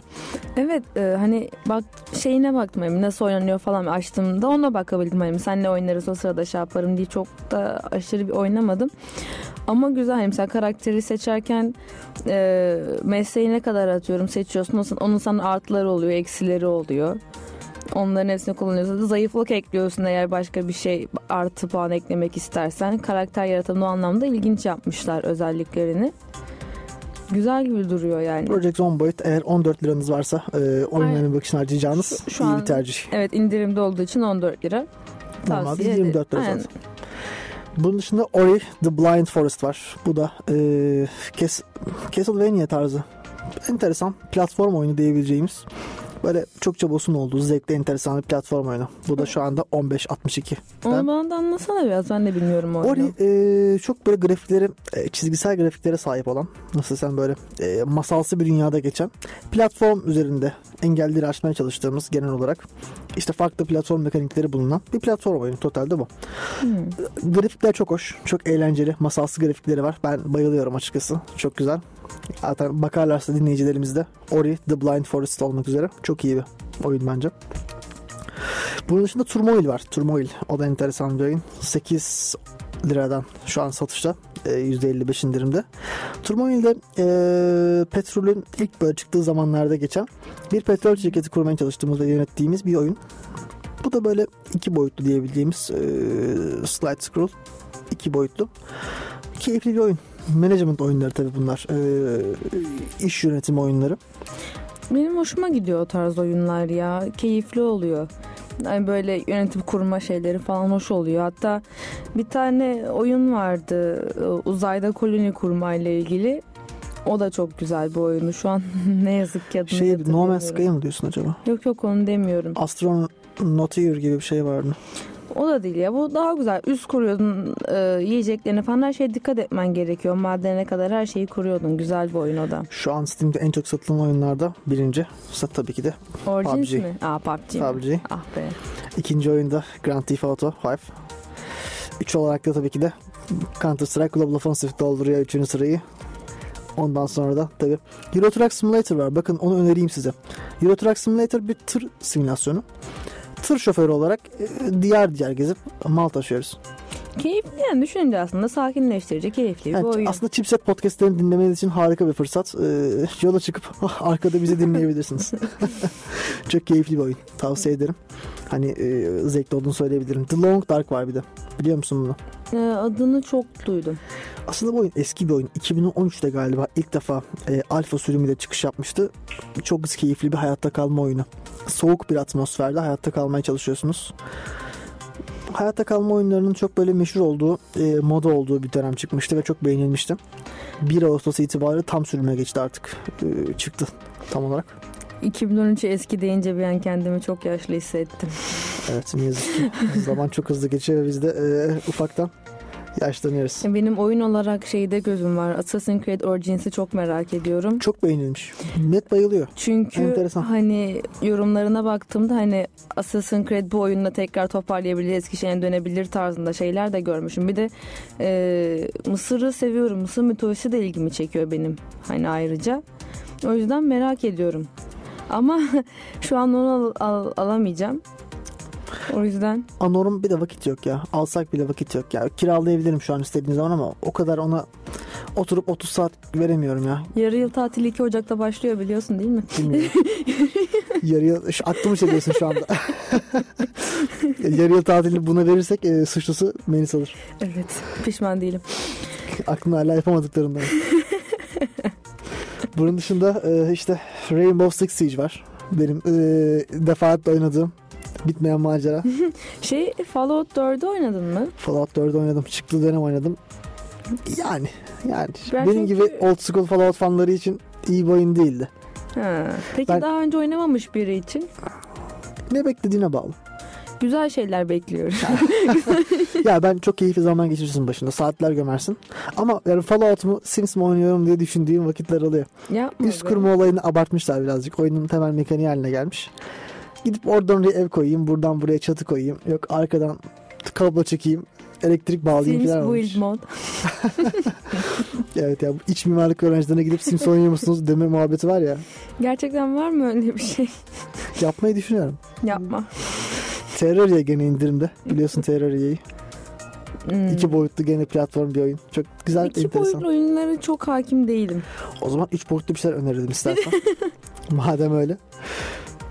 Evet e, hani bak şeyine baktım hani nasıl oynanıyor falan açtığımda ona bakabildim. Hani senle oynarız o sırada şey yaparım diye çok da aşırı bir oynamadım. Ama güzel hani mesela karakteri seçerken e, mesleği ne kadar atıyorum seçiyorsun. Onun sana artıları oluyor, eksileri oluyor. Onların hepsini kullanıyorsun. Zayıflık ekliyorsun eğer başka bir şey artı puan eklemek istersen. Karakter yaratımı o anlamda ilginç yapmışlar özelliklerini. Güzel gibi duruyor yani. Project Zomboid eğer 14 liranız varsa e, oyun Aynen. oynamak için harcayacağınız Şu- şu iyi an- bir tercih. Evet indirimde olduğu için 14 lira. Normalde Tavsiye 24 lira zaten. Bunun dışında Ori The Blind Forest var. Bu da e, Cas- Castlevania tarzı. Enteresan platform oyunu diyebileceğimiz. Böyle çokça boss'un olduğu zevkli enteresan bir platform oyunu. Bu da şu anda 15.62. Onu Ben- bana da anlatsana biraz. Ben de bilmiyorum oyunu. Ori e, çok böyle grafikleri e, çizgisel grafiklere sahip olan nasıl sen böyle e, masalsı bir dünyada geçen platform üzerinde engelleri aşmaya çalıştığımız genel olarak işte farklı platform mekanikleri bulunan bir platform oyunu totalde bu. Hmm. Grafikler çok hoş. Çok eğlenceli. Masalsı grafikleri var. Ben bayılıyorum açıkçası. Çok güzel. Zaten bakarlarsa dinleyicilerimiz de Ori The Blind Forest olmak üzere. Çok iyi bir oyun bence. Bunun dışında Turmoil var. Turmoil. O da enteresan bir oyun. 8 liradan şu an satışta. E, %55 indirimde. Turmoil'de e, petrolün ilk böyle çıktığı zamanlarda geçen bir petrol şirketi kurmaya çalıştığımız ve yönettiğimiz bir oyun. Bu da böyle iki boyutlu diyebileceğimiz e, slide scroll. iki boyutlu. Keyifli bir oyun. Management oyunları tabii bunlar. E, iş yönetimi oyunları. Benim hoşuma gidiyor o tarz oyunlar ya. Keyifli oluyor. Yani böyle yönetim kurma şeyleri falan hoş oluyor. Hatta bir tane oyun vardı e, uzayda koloni kurma ile ilgili. O da çok güzel bir oyunu. Şu an *laughs* ne yazık ki adını Şey, No. Man's Sky mı diyorsun acaba? Yok yok onu demiyorum. Astronautier gibi bir şey vardı. O da değil ya. Bu daha güzel. Üst kuruyordun e, yiyeceklerine falan her şeye dikkat etmen gerekiyor. Madene kadar her şeyi kuruyordun. Güzel bir oyun o da. Şu an Steam'de en çok satılan oyunlarda birinci. Tabii ki de Origins PUBG. mi? Aa PUBG. mi? PUBG. Ah be. İkinci oyunda Grand Theft Auto 5. Üç olarak da tabii ki de Counter Strike Global Offensive dolduruyor üçüncü sırayı. Ondan sonra da tabii Euro Truck Simulator var. Bakın onu önereyim size. Euro Truck Simulator bir tır simülasyonu. Tır şoförü olarak e, diğer diğer gezip mal taşıyoruz. Keyifli yani düşününce aslında sakinleştirici, keyifli bir Evet, oyun. aslında Chipset podcastlerini dinlemeniz için harika bir fırsat. Ee, yola çıkıp *laughs* arkada bizi dinleyebilirsiniz. *laughs* Çok keyifli bir oyun. Tavsiye ederim. Hani e, zevkli olduğunu söyleyebilirim. The Long Dark var bir de. Biliyor musun bunu? Ee, adını çok duydum. Aslında bu oyun eski bir oyun. 2013'te galiba ilk defa e, alfa sürümüyle çıkış yapmıştı. Çok keyifli bir hayatta kalma oyunu. Soğuk bir atmosferde hayatta kalmaya çalışıyorsunuz. Hayatta kalma oyunlarının çok böyle meşhur olduğu, e, moda olduğu bir dönem çıkmıştı ve çok beğenilmişti. 1 Ağustos itibariyle tam sürüme geçti artık. E, çıktı tam olarak. 2013'ü eski deyince bir an kendimi çok yaşlı hissettim. Evet ne yazık ki. Zaman çok hızlı geçiyor ve biz de e, ufaktan yaşlanıyoruz. Benim oyun olarak şeyde gözüm var. Assassin's Creed Origins'i çok merak ediyorum. Çok beğenilmiş. Millet bayılıyor. Çünkü Enteresan. hani yorumlarına baktığımda hani Assassin's Creed bu oyunla tekrar toparlayabilir, eski şeyine dönebilir tarzında şeyler de görmüşüm. Bir de e, Mısır'ı seviyorum. Mısır mitolojisi de ilgimi çekiyor benim hani ayrıca. O yüzden merak ediyorum. Ama *laughs* şu an onu al- al- alamayacağım. O yüzden Anorm bir de vakit yok ya. Alsak bile vakit yok ya. Kiralayabilirim şu an istediğim zaman ama o kadar ona oturup 30 saat veremiyorum ya. Yarı yıl tatili 2 Ocak'ta başlıyor biliyorsun değil mi? Bilmiyorum. *laughs* Yarı yıl, şu, aklımı çeliyorsun şu anda. *laughs* Yarı yıl tatilini buna verirsek e, suçlusu Melis alır. Evet. Pişman değilim. Aklımda hala yapamadıklarından. Bunun dışında e, işte Rainbow Six Siege var. Benim e, defaatle oynadığım bitmeyen macera. *laughs* Şey Fallout 4'ü oynadın mı? Fallout 4 oynadım. Çıktığı dönem oynadım. Yani yani Ben benim çünkü- gibi old school Fallout fanları için iyi bir oyun değildi. Ha. Peki Ben- daha önce oynamamış biri için Ne beklediğine bağlı. Güzel şeyler bekliyorum. *laughs* ya ben çok keyifli zaman geçirirsin başında. Saatler gömersin. Ama yani Fallout mu Sims mi oynuyorum diye düşündüğüm vakitler oluyor. Yapma Üst be. kurma olayını abartmışlar birazcık. Oyunun temel mekaniği haline gelmiş. Gidip oradan oraya ev koyayım. Buradan buraya çatı koyayım. Yok arkadan kablo çekeyim. Elektrik bağlayayım Sims falan olmuş. Mod. *laughs* Evet ya bu iç mimarlık öğrencilerine gidip Sims oynuyor musunuz deme muhabbeti var ya. Gerçekten var mı öyle bir şey? Yapmayı düşünüyorum. Yapma. Terraria gene indirimde. Biliyorsun *laughs* Terraria'yı. Hmm. İki boyutlu gene platform bir oyun. Çok güzel, İki enteresan. boyutlu oyunlara çok hakim değilim. O zaman üç boyutlu bir şeyler önerirdim istersen. *laughs* Madem öyle.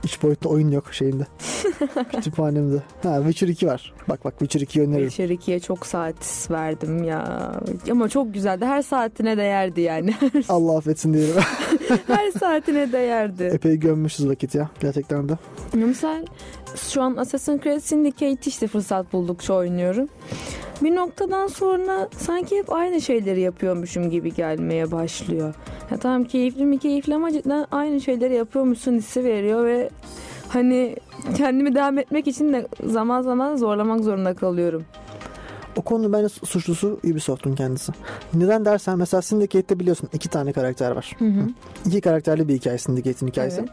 Üç boyutlu oyun yok şeyinde. *laughs* Kütüphanemde. Ha Witcher 2 var. Bak bak Witcher 2'yi öneririm. Witcher 2'ye çok saat verdim ya. Ama çok güzeldi. Her saatine değerdi yani. Allah affetsin diyelim. Her saatine değerdi. Epey gömmüşüz vakit ya. Gerçekten de. Mesela şu an Assassin's Creed Syndicate işte fırsat buldukça oynuyorum. Bir noktadan sonra sanki hep aynı şeyleri yapıyormuşum gibi gelmeye başlıyor. Ya tamam keyifli mi keyifli ama cidden aynı şeyleri yapıyormuşsun hissi veriyor ve hani kendimi devam etmek için de zaman zaman zorlamak zorunda kalıyorum. O konu bence suçlusu Ubisoft'un kendisi. Neden dersen mesela Syndicate'de biliyorsun iki tane karakter var. Hı hı. İki karakterli bir hikaye Syndicate'in hikayesi. Evet.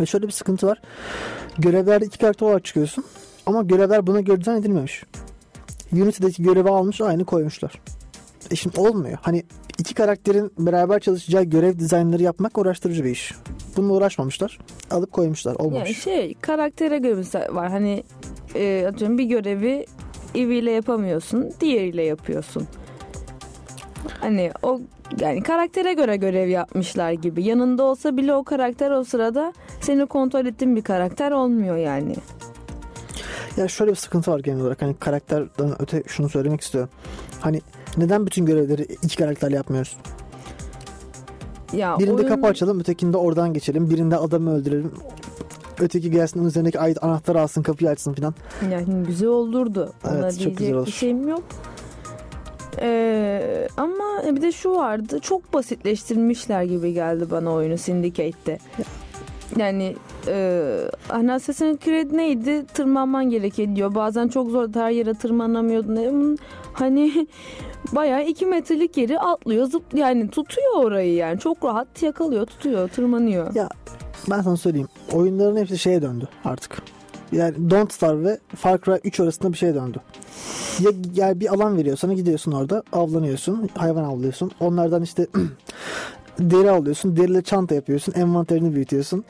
Ve şöyle bir sıkıntı var. Görevlerde iki karakter olarak çıkıyorsun. Ama görevler buna göre dizayn edilmemiş. Unity'deki görevi almış aynı koymuşlar. E şimdi olmuyor. Hani iki karakterin beraber çalışacağı görev dizaynları yapmak uğraştırıcı bir iş. Bununla uğraşmamışlar. Alıp koymuşlar. Olmamış. Yani şey karaktere göre mesela var hani e, atıyorum bir görevi Eevee ile yapamıyorsun diğeriyle yapıyorsun. Hani o yani karaktere göre görev yapmışlar gibi. Yanında olsa bile o karakter o sırada seni kontrol ettiğin bir karakter olmuyor yani. Ya şöyle bir sıkıntı var genel olarak. Hani karakterden öte şunu söylemek istiyorum. Hani neden bütün görevleri iki karakterle yapmıyoruz? Ya Birinde oyun- kapı açalım, ötekinde oradan geçelim. Birinde adamı öldürelim. Öteki gelsin onun üzerindeki ait anahtarı alsın, kapıyı açsın filan. Yani güzel olurdu. Ona Evet, çok güzel olur. bir şeyim yok. Ee, ama bir de şu vardı. Çok basitleştirmişler gibi geldi bana oyunu Syndicate'de. Yani e, hani Assassin's Creed neydi? Tırmanman gerekiyor. Bazen çok zor her yere tırmanamıyordun. E, Hani *laughs* bayağı iki metrelik yeri atlıyor zıp yani tutuyor orayı yani çok rahat yakalıyor tutuyor tırmanıyor. Ya ben sana söyleyeyim. Oyunların hepsi şeye döndü artık. Yani Don't Starve ve Far Cry 3 arasında bir şeye döndü. Ya, ya bir alan veriyor sana gidiyorsun orada avlanıyorsun hayvan avlıyorsun onlardan işte *clears throat* deri alıyorsun deriyle çanta yapıyorsun envanterini büyütüyorsun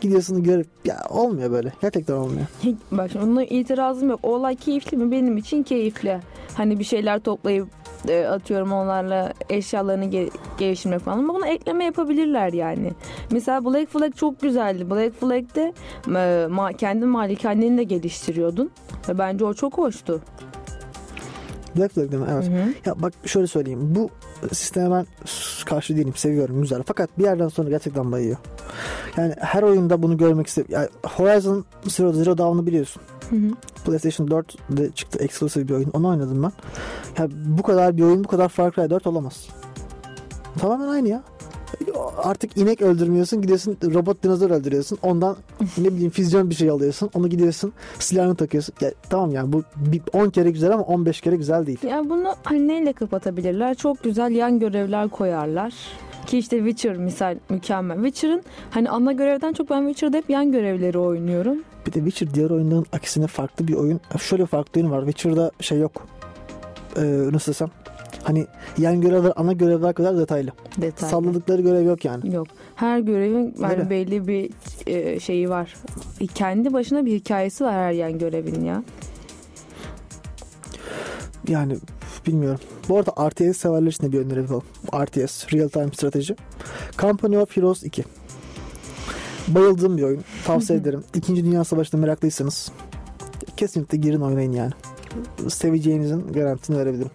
gidiyorsun görüp ya olmuyor böyle gerçekten olmuyor. *laughs* Bak onunla itirazım yok. O olay keyifli mi? Benim için keyifli. Hani bir şeyler toplayıp e, atıyorum onlarla eşyalarını ge- geliştirmek falan ama buna ekleme yapabilirler yani. Mesela Black Flag çok güzeldi. Black Flag'de e, ma- kendi malikaneni de geliştiriyordun ve bence o çok hoştu. Black Flag değil mi? Evet. Hı hı. Ya bak şöyle söyleyeyim. Bu sisteme ben karşı değilim. Seviyorum. Güzel. Fakat bir yerden sonra gerçekten bayıyor. Yani her oyunda bunu görmek istiyorum. Yani Horizon Zero, Zero Dawn'u biliyorsun. Hı hı. PlayStation 4'de çıktı. Exclusive bir oyun. Onu oynadım ben. Ya bu kadar bir oyun bu kadar Far Cry 4 olamaz. Tamamen aynı ya. Artık inek öldürmüyorsun gidiyorsun robot dinozor öldürüyorsun ondan *laughs* ne bileyim füzyon bir şey alıyorsun onu gidiyorsun silahını takıyorsun ya, tamam yani bu bir 10 kere güzel ama 15 kere güzel değil Ya bunu hani neyle kapatabilirler? Çok güzel yan görevler koyarlar. Ki işte Witcher misal mükemmel. Witcher'ın hani ana görevden çok ben Witcher'da hep yan görevleri oynuyorum. Bir de Witcher diğer oyunların aksine farklı bir oyun. Şöyle farklı oyun var. Witcher'da şey yok. Ee, nasıl desem? Hani yan görevler ana görevler kadar detaylı. Detaylı. Salladıkları görev yok yani. Yok. Her görevin yani belli bir e, şeyi var. Kendi başına bir hikayesi var her yan görevin ya. Yani bilmiyorum. Bu arada RTS severler için de bir öneri yapalım. RTS, Real Time Strateji. Company of Heroes 2. Bayıldığım bir oyun. Tavsiye ederim. İkinci Dünya Savaşı'na meraklıysanız kesinlikle girin oynayın yani. Seveceğinizin garantisini verebilirim.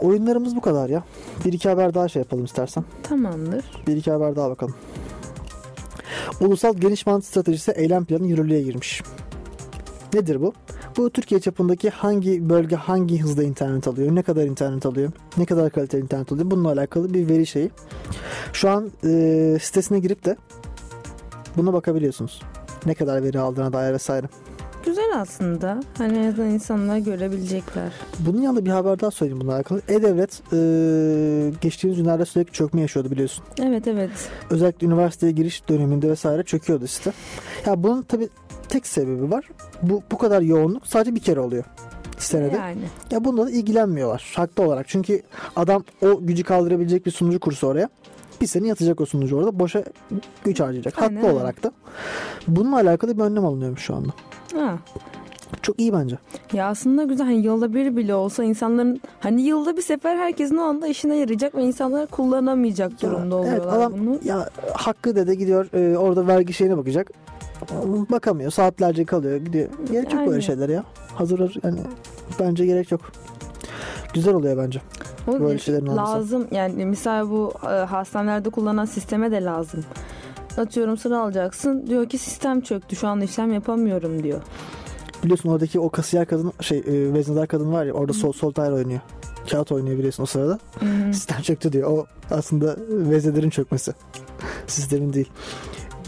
Oyunlarımız bu kadar ya. Bir iki haber daha şey yapalım istersen. Tamamdır. Bir iki haber daha bakalım. Ulusal Geniş Bant Stratejisi eylem planı yürürlüğe girmiş. Nedir bu? Bu Türkiye çapındaki hangi bölge hangi hızda internet alıyor, ne kadar internet alıyor, ne kadar kaliteli internet alıyor bununla alakalı bir veri şeyi. Şu an e, sitesine girip de buna bakabiliyorsunuz. Ne kadar veri aldığına dair vesaire. Güzel aslında. Hani en azından insanlar görebilecekler. Bunun yanında bir haber daha söyleyeyim bununla alakalı. E-Devlet e, geçtiğimiz günlerde sürekli çökme yaşıyordu biliyorsun. Evet evet. özellikle üniversiteye giriş döneminde vesaire çöküyordu site. Ya bunun tabi tek sebebi var. Bu bu kadar yoğunluk sadece bir kere oluyor senede. Yani. Ya bunda da ilgilenmiyorlar haklı olarak. Çünkü adam o gücü kaldırabilecek bir sunucu kursu oraya. Bir sene yatacak o sunucu orada. Boşa güç harcayacak. Aynen haklı olarak da. Bununla alakalı bir önlem alınıyormuş şu anda. Ha. Çok iyi bence. Ya aslında güzel hani yılda bir bile olsa insanların hani yılda bir sefer herkesin o anda işine yarayacak ve insanlar kullanamayacak Ya, durumda evet oluyorlar adam bunu. ya hakkı dede gidiyor e, orada vergi şeyine bakacak. Bakamıyor. Saatlerce kalıyor. Gidiyor. Gerek yok Aynen. böyle şeyler ya. Hazır yani bence gerek yok. Güzel oluyor bence. O böyle şeylerin olması. lazım yani misal bu e, hastanelerde kullanılan sisteme de lazım. Atıyorum sıra alacaksın diyor ki sistem çöktü şu an işlem yapamıyorum diyor. Biliyorsun oradaki o kasiyer kadın şey e, veznedar kadın var ya orada sol solitaire oynuyor. Kağıt oynuyor biliyorsun o sırada. Hı. Sistem çöktü diyor. O aslında veznelerin çökmesi. *laughs* Sistemin değil.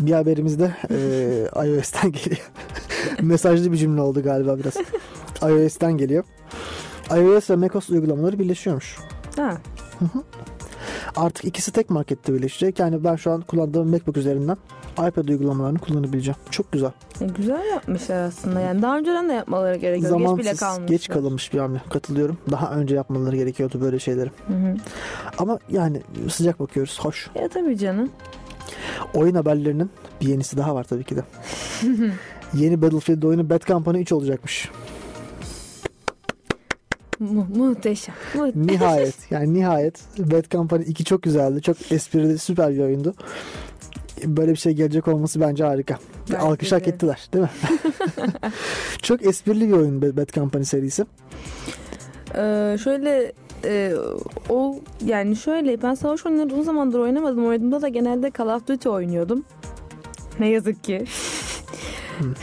Bir haberimiz de e, iOS'ten geliyor. *laughs* Mesajlı bir cümle oldu galiba biraz. iOS'ten geliyor. iOS ve macOS uygulamaları birleşiyormuş. Ha. Artık ikisi tek markette birleşecek. Yani ben şu an kullandığım MacBook üzerinden iPad uygulamalarını kullanabileceğim. Çok güzel. E, güzel yapmışlar aslında yani daha önceden de yapmaları gerekiyor. Geç bile Zamansız, kalmış. geç kalınmış bir hamle. Katılıyorum. Daha önce yapmaları gerekiyordu böyle şeyleri. Hı hı. Ama yani sıcak bakıyoruz. Hoş. Ya tabii canım. Oyun haberlerinin bir yenisi daha var tabii ki de. *laughs* Yeni Battlefield oyunu Bad Company 3 olacakmış. Mu- muhteşem. Mu- Nihayet. yani nihayet. Bad Company 2 çok güzeldi. Çok esprili, süper bir oyundu. Böyle bir şey gelecek olması bence harika. Bence Alkış hak ettiler değil mi? *laughs* çok esprili bir oyun Bad Company serisi. Ee, şöyle e, o yani şöyle ben savaş oyunları uzun zamandır oynamadım. Oynadığımda da genelde Call of Duty oynuyordum. Ne yazık ki.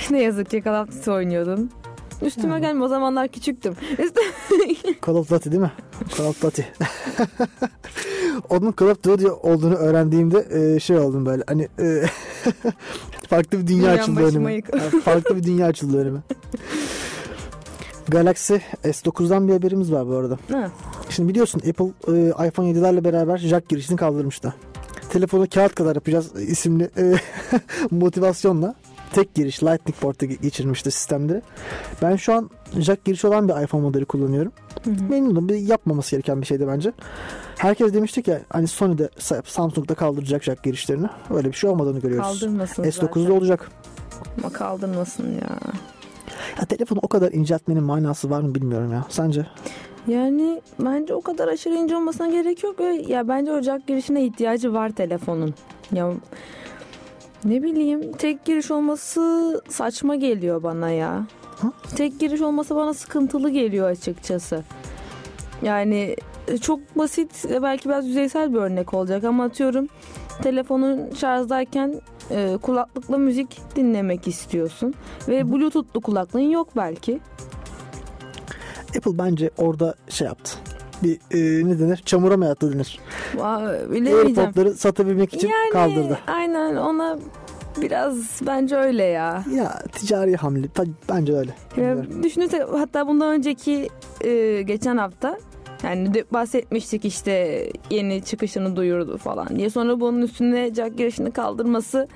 ne yazık ki Call of Duty oynuyordum. Üstüme Yani. gelme o zamanlar küçüktüm. Üstüme... *laughs* Call of Duty değil mi? Call of Duty. *laughs* Onun Call of Duty olduğunu öğrendiğimde e, şey oldum böyle hani e, *laughs* farklı bir dünya açıldı önüme. Yani farklı bir dünya açıldı önüme. Galaxy S9'dan bir haberimiz var bu arada. ha, Şimdi biliyorsun Apple e, iPhone 7'lerle beraber jack girişini kaldırmıştı. Telefonu kağıt kadar yapacağız isimli e, *laughs* motivasyonla tek giriş Lightning port'a ge- geçirmişti sistemleri. Ben şu an jack girişi olan bir iPhone modeli kullanıyorum. hı hı. Memnunum. Bir yapmaması gereken bir şeydi bence. Herkes demişti ki hani Sony'de Samsung'da kaldıracak jack girişlerini. Öyle bir şey olmadığını görüyoruz. Kaldırmasın S9'da zaten. olacak. Ama kaldırmasın ya. Ya telefonu o kadar inceltmenin manası var mı bilmiyorum ya. Sence? Yani bence o kadar aşırı ince olmasına gerek yok. Ya bence ocak girişine ihtiyacı var telefonun. Ya ne bileyim tek giriş olması saçma geliyor bana ya. Hı? Tek giriş olması bana sıkıntılı geliyor açıkçası. Yani e, çok basit belki biraz yüzeysel bir örnek olacak ama atıyorum telefonun şarjdayken e, kulaklıkla müzik dinlemek istiyorsun ve bluetoothlu kulaklığın yok belki. Apple bence orada şey yaptı. Bir e, ne denir? Çamura mı yattı denir? AirPod'ları satabilmek için yani, kaldırdı. Aynen ona biraz bence öyle ya. Ya ticari hamle. Bence öyle. ya düşünürse hatta bundan önceki e, geçen hafta yani de bahsetmiştik işte yeni çıkışını duyurdu falan diye. Sonra bunun üstüne jack girişini kaldırması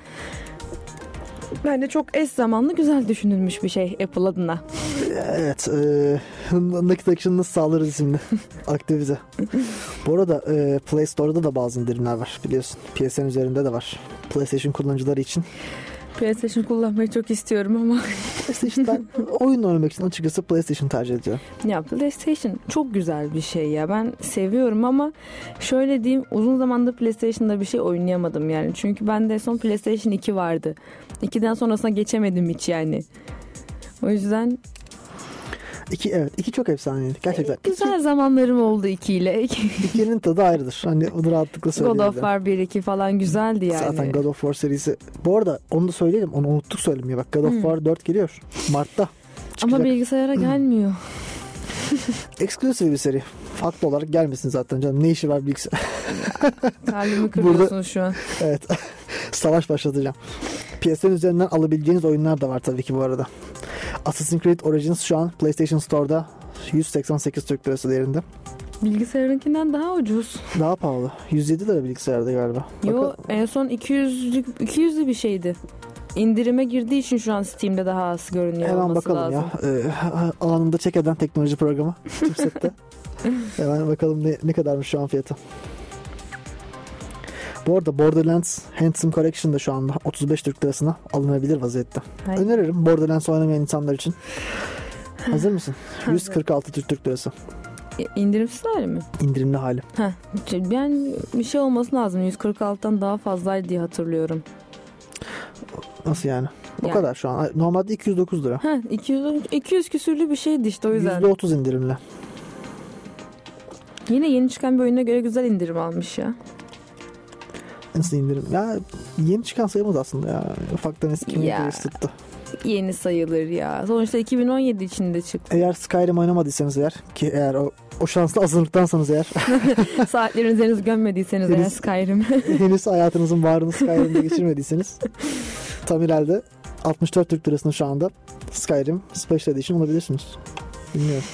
bence çok eş zamanlı güzel düşünülmüş bir şey Apple adına. Evet. E, nakit akışını nasıl sağlarız isimli *laughs* aktivite. Bu arada e, Play Store'da da bazı indirimler var biliyorsun. PSN üzerinde de var. PlayStation kullanıcıları için PlayStation kullanmayı çok istiyorum ama PlayStation ben oyun oynamak için açıkçası PlayStation tercih ediyorum. ya PlayStation çok güzel bir şey ya. Ben seviyorum ama şöyle diyeyim uzun zamandır PlayStation'da bir şey oynayamadım yani. Çünkü bende son PlayStation 2 vardı. 2'den sonrasına geçemedim hiç yani. O yüzden İki evet iki çok efsaneydi gerçekten. güzel zamanlarım oldu 2 ile. İki, ikinin tadı ayrıdır. Hani bunu rahatlıkla God söyleyebilirim. of War 1 2 falan güzeldi yani. Zaten God of War serisi. Bu arada onu da söyleyelim. Onu unuttuk söylemeye. Bak God of Hmm. War 4 geliyor. Mart'ta. ama çıkacak. bilgisayara gelmiyor. Exclusive bir seri. Farklı olarak gelmesin zaten canım. Ne işi var bilgisayar? *laughs* Kalbimi kırıyorsun şu an. evet. *laughs* Savaş başlatacağım. PSN üzerinden alabileceğiniz oyunlar da var tabii ki bu arada. Assassin's Creed Origins şu an PlayStation Store'da 188 Türk Lirası değerinde. Bilgisayarınkinden daha ucuz. Daha pahalı. 107 lira bilgisayarda galiba. Yo Bakalım. en son 200'lük 200'lü bir şeydi. İndirime girdiği için şu an Steam'de daha az görünüyor Hemen olması bakalım lazım. ya. Ee, anında çek eden teknoloji programı. *laughs* Chipset'te. *laughs* Hemen bakalım ne, ne kadarmış şu an fiyatı. Bu arada Borderlands Handsome Collection da şu anda 35 Türk lirasına alınabilir vaziyette. Hay. Öneririm Borderlands oynamayan insanlar için. Hazır mısın? Hazır. 146 Türk Türk lirası. İndirimsiz hali mi? İndirimli hali. Heh. Yani bir şey olması lazım. 146'dan daha fazlaydı diye hatırlıyorum. Nasıl yani? O Yani- kadar şu an. Normalde 209 lira. Heh, 200, 200 küsürlü bir şeydi işte o yüzden. %30 indirimli. Yine yeni çıkan bir oyuna göre güzel indirim almış ya. Nasıl indirim? Ya yeni çıkan sayımız aslında ya. Ufaktan eski bir tuttu. Yeni sayılır ya. Sonuçta 2017 içinde çıktı. Eğer Skyrim oynamadıysanız eğer ki eğer o, o şanslı azınlıktansanız eğer *laughs* Saatlerinizi henüz gömmediyseniz eğer Henüz- Skyrim. *laughs* henüz hayatınızın varını Skyrim'de geçirmediyseniz tam ileride 64 Türk lirasını şu anda Skyrim Special Edition olabilirsiniz. Bilmiyorum.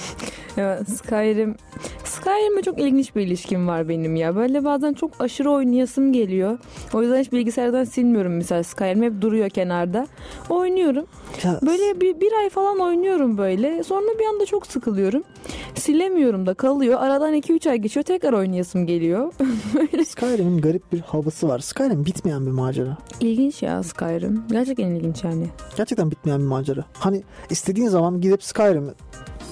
Evet, Skyrim. Skyrim'e çok ilginç bir ilişkim var benim ya. Böyle bazen çok aşırı oynayasım geliyor. O yüzden hiç bilgisayardan silmiyorum mesela Skyrim. Hep duruyor kenarda. Oynuyorum. Ya, Böyle bir, bir ay falan oynuyorum böyle. Sonra bir anda çok sıkılıyorum. Silemiyorum da kalıyor. Aradan 2-3 ay geçiyor. Tekrar oynayasım geliyor. *laughs* Skyrim'in garip bir havası var. Skyrim bitmeyen bir macera. İlginç ya Skyrim. Gerçekten ilginç yani. Gerçekten bitmeyen bir macera. Hani istediğin zaman gidip Skyrim'i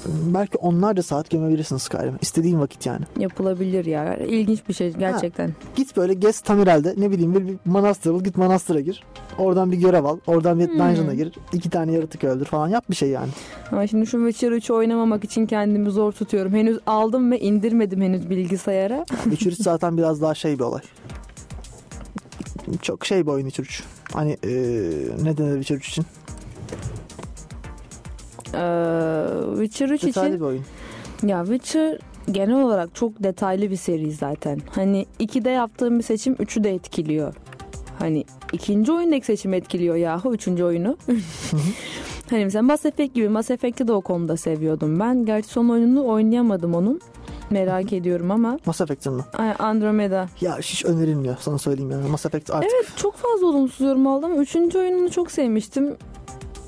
belki onlarca saat gömebilirsin Skyrim'i. İstediğin vakit yani. Yapılabilir ya. İlginç bir şey gerçekten. Git böyle gez Tamirel'de ne bileyim bir, bir manastır bul git manastıra gir. Oradan bir görev al. Oradan bir Hmm. dungeon'a gir. iki tane yaratık öldür falan yap bir şey yani. Ama şimdi şu Witcher 3'ü oynamamak için kendimi zor tutuyorum. Henüz aldım ve indirmedim henüz bilgisayara. *laughs* Witcher 3 zaten biraz daha şey bir olay. Çok şey bir oyun Witcher 3. Hani eee ne denir Witcher 3 için? Ee, Witcher 3 Detaylı için bir oyun. ya Witcher genel olarak çok detaylı bir seri zaten. Hani 2'de yaptığım bir seçim 3'ü de etkiliyor. Hani ikinci oyundaki seçim etkiliyor yahu üçüncü oyunu. *laughs* hani mesela Mass Effect gibi Mass Effect'i de o konuda seviyordum ben. Gerçi son oyununu oynayamadım onun. Merak ediyorum ama Mass Effect'in mi? Ay, Andromeda. Ya hiç önerilmiyor sana söyleyeyim yani. Mass Effect artık Evet çok fazla olumsuz yorum aldım üçüncü oyununu çok sevmiştim.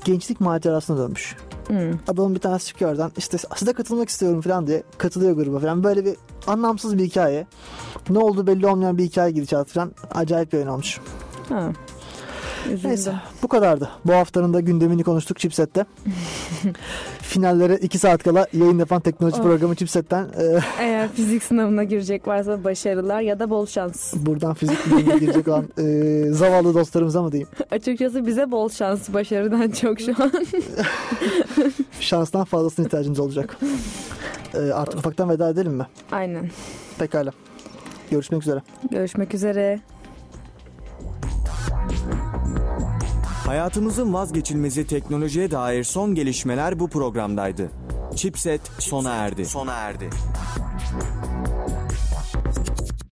gençlik macerasına dönmüş. Hmm. Adamın bir tanesi çıkıyor oradan işte size katılmak istiyorum falan diye katılıyor gruba falan. Böyle bir anlamsız bir hikaye. Ne oldu belli olmayan bir hikaye gidişatı falan. Acayip bir oyun olmuş. Ha. Üzüldüm. Neyse bu kadardı. Bu haftanın da gündemini konuştuk Chipset'te. *laughs* Finallere 2 saat kala yayın yapan teknoloji Oh. programı Chipset'ten e, *laughs* Eğer fizik sınavına girecek varsa başarılar ya da bol şans. buradan fizik bilimine girecek olan e, zavallı dostlarımıza mı diyeyim? *laughs* Açıkçası bize bol şans başarıdan çok şu an. Şanstan fazlasına ihtiyacımız olacak. E, artık ufaktan veda edelim mi? Aynen. Pekala. Görüşmek üzere. Görüşmek üzere. Hayatımızın vazgeçilmezi teknolojiye dair son gelişmeler bu programdaydı. Chipset, Chipset sona erdi. Sona erdi.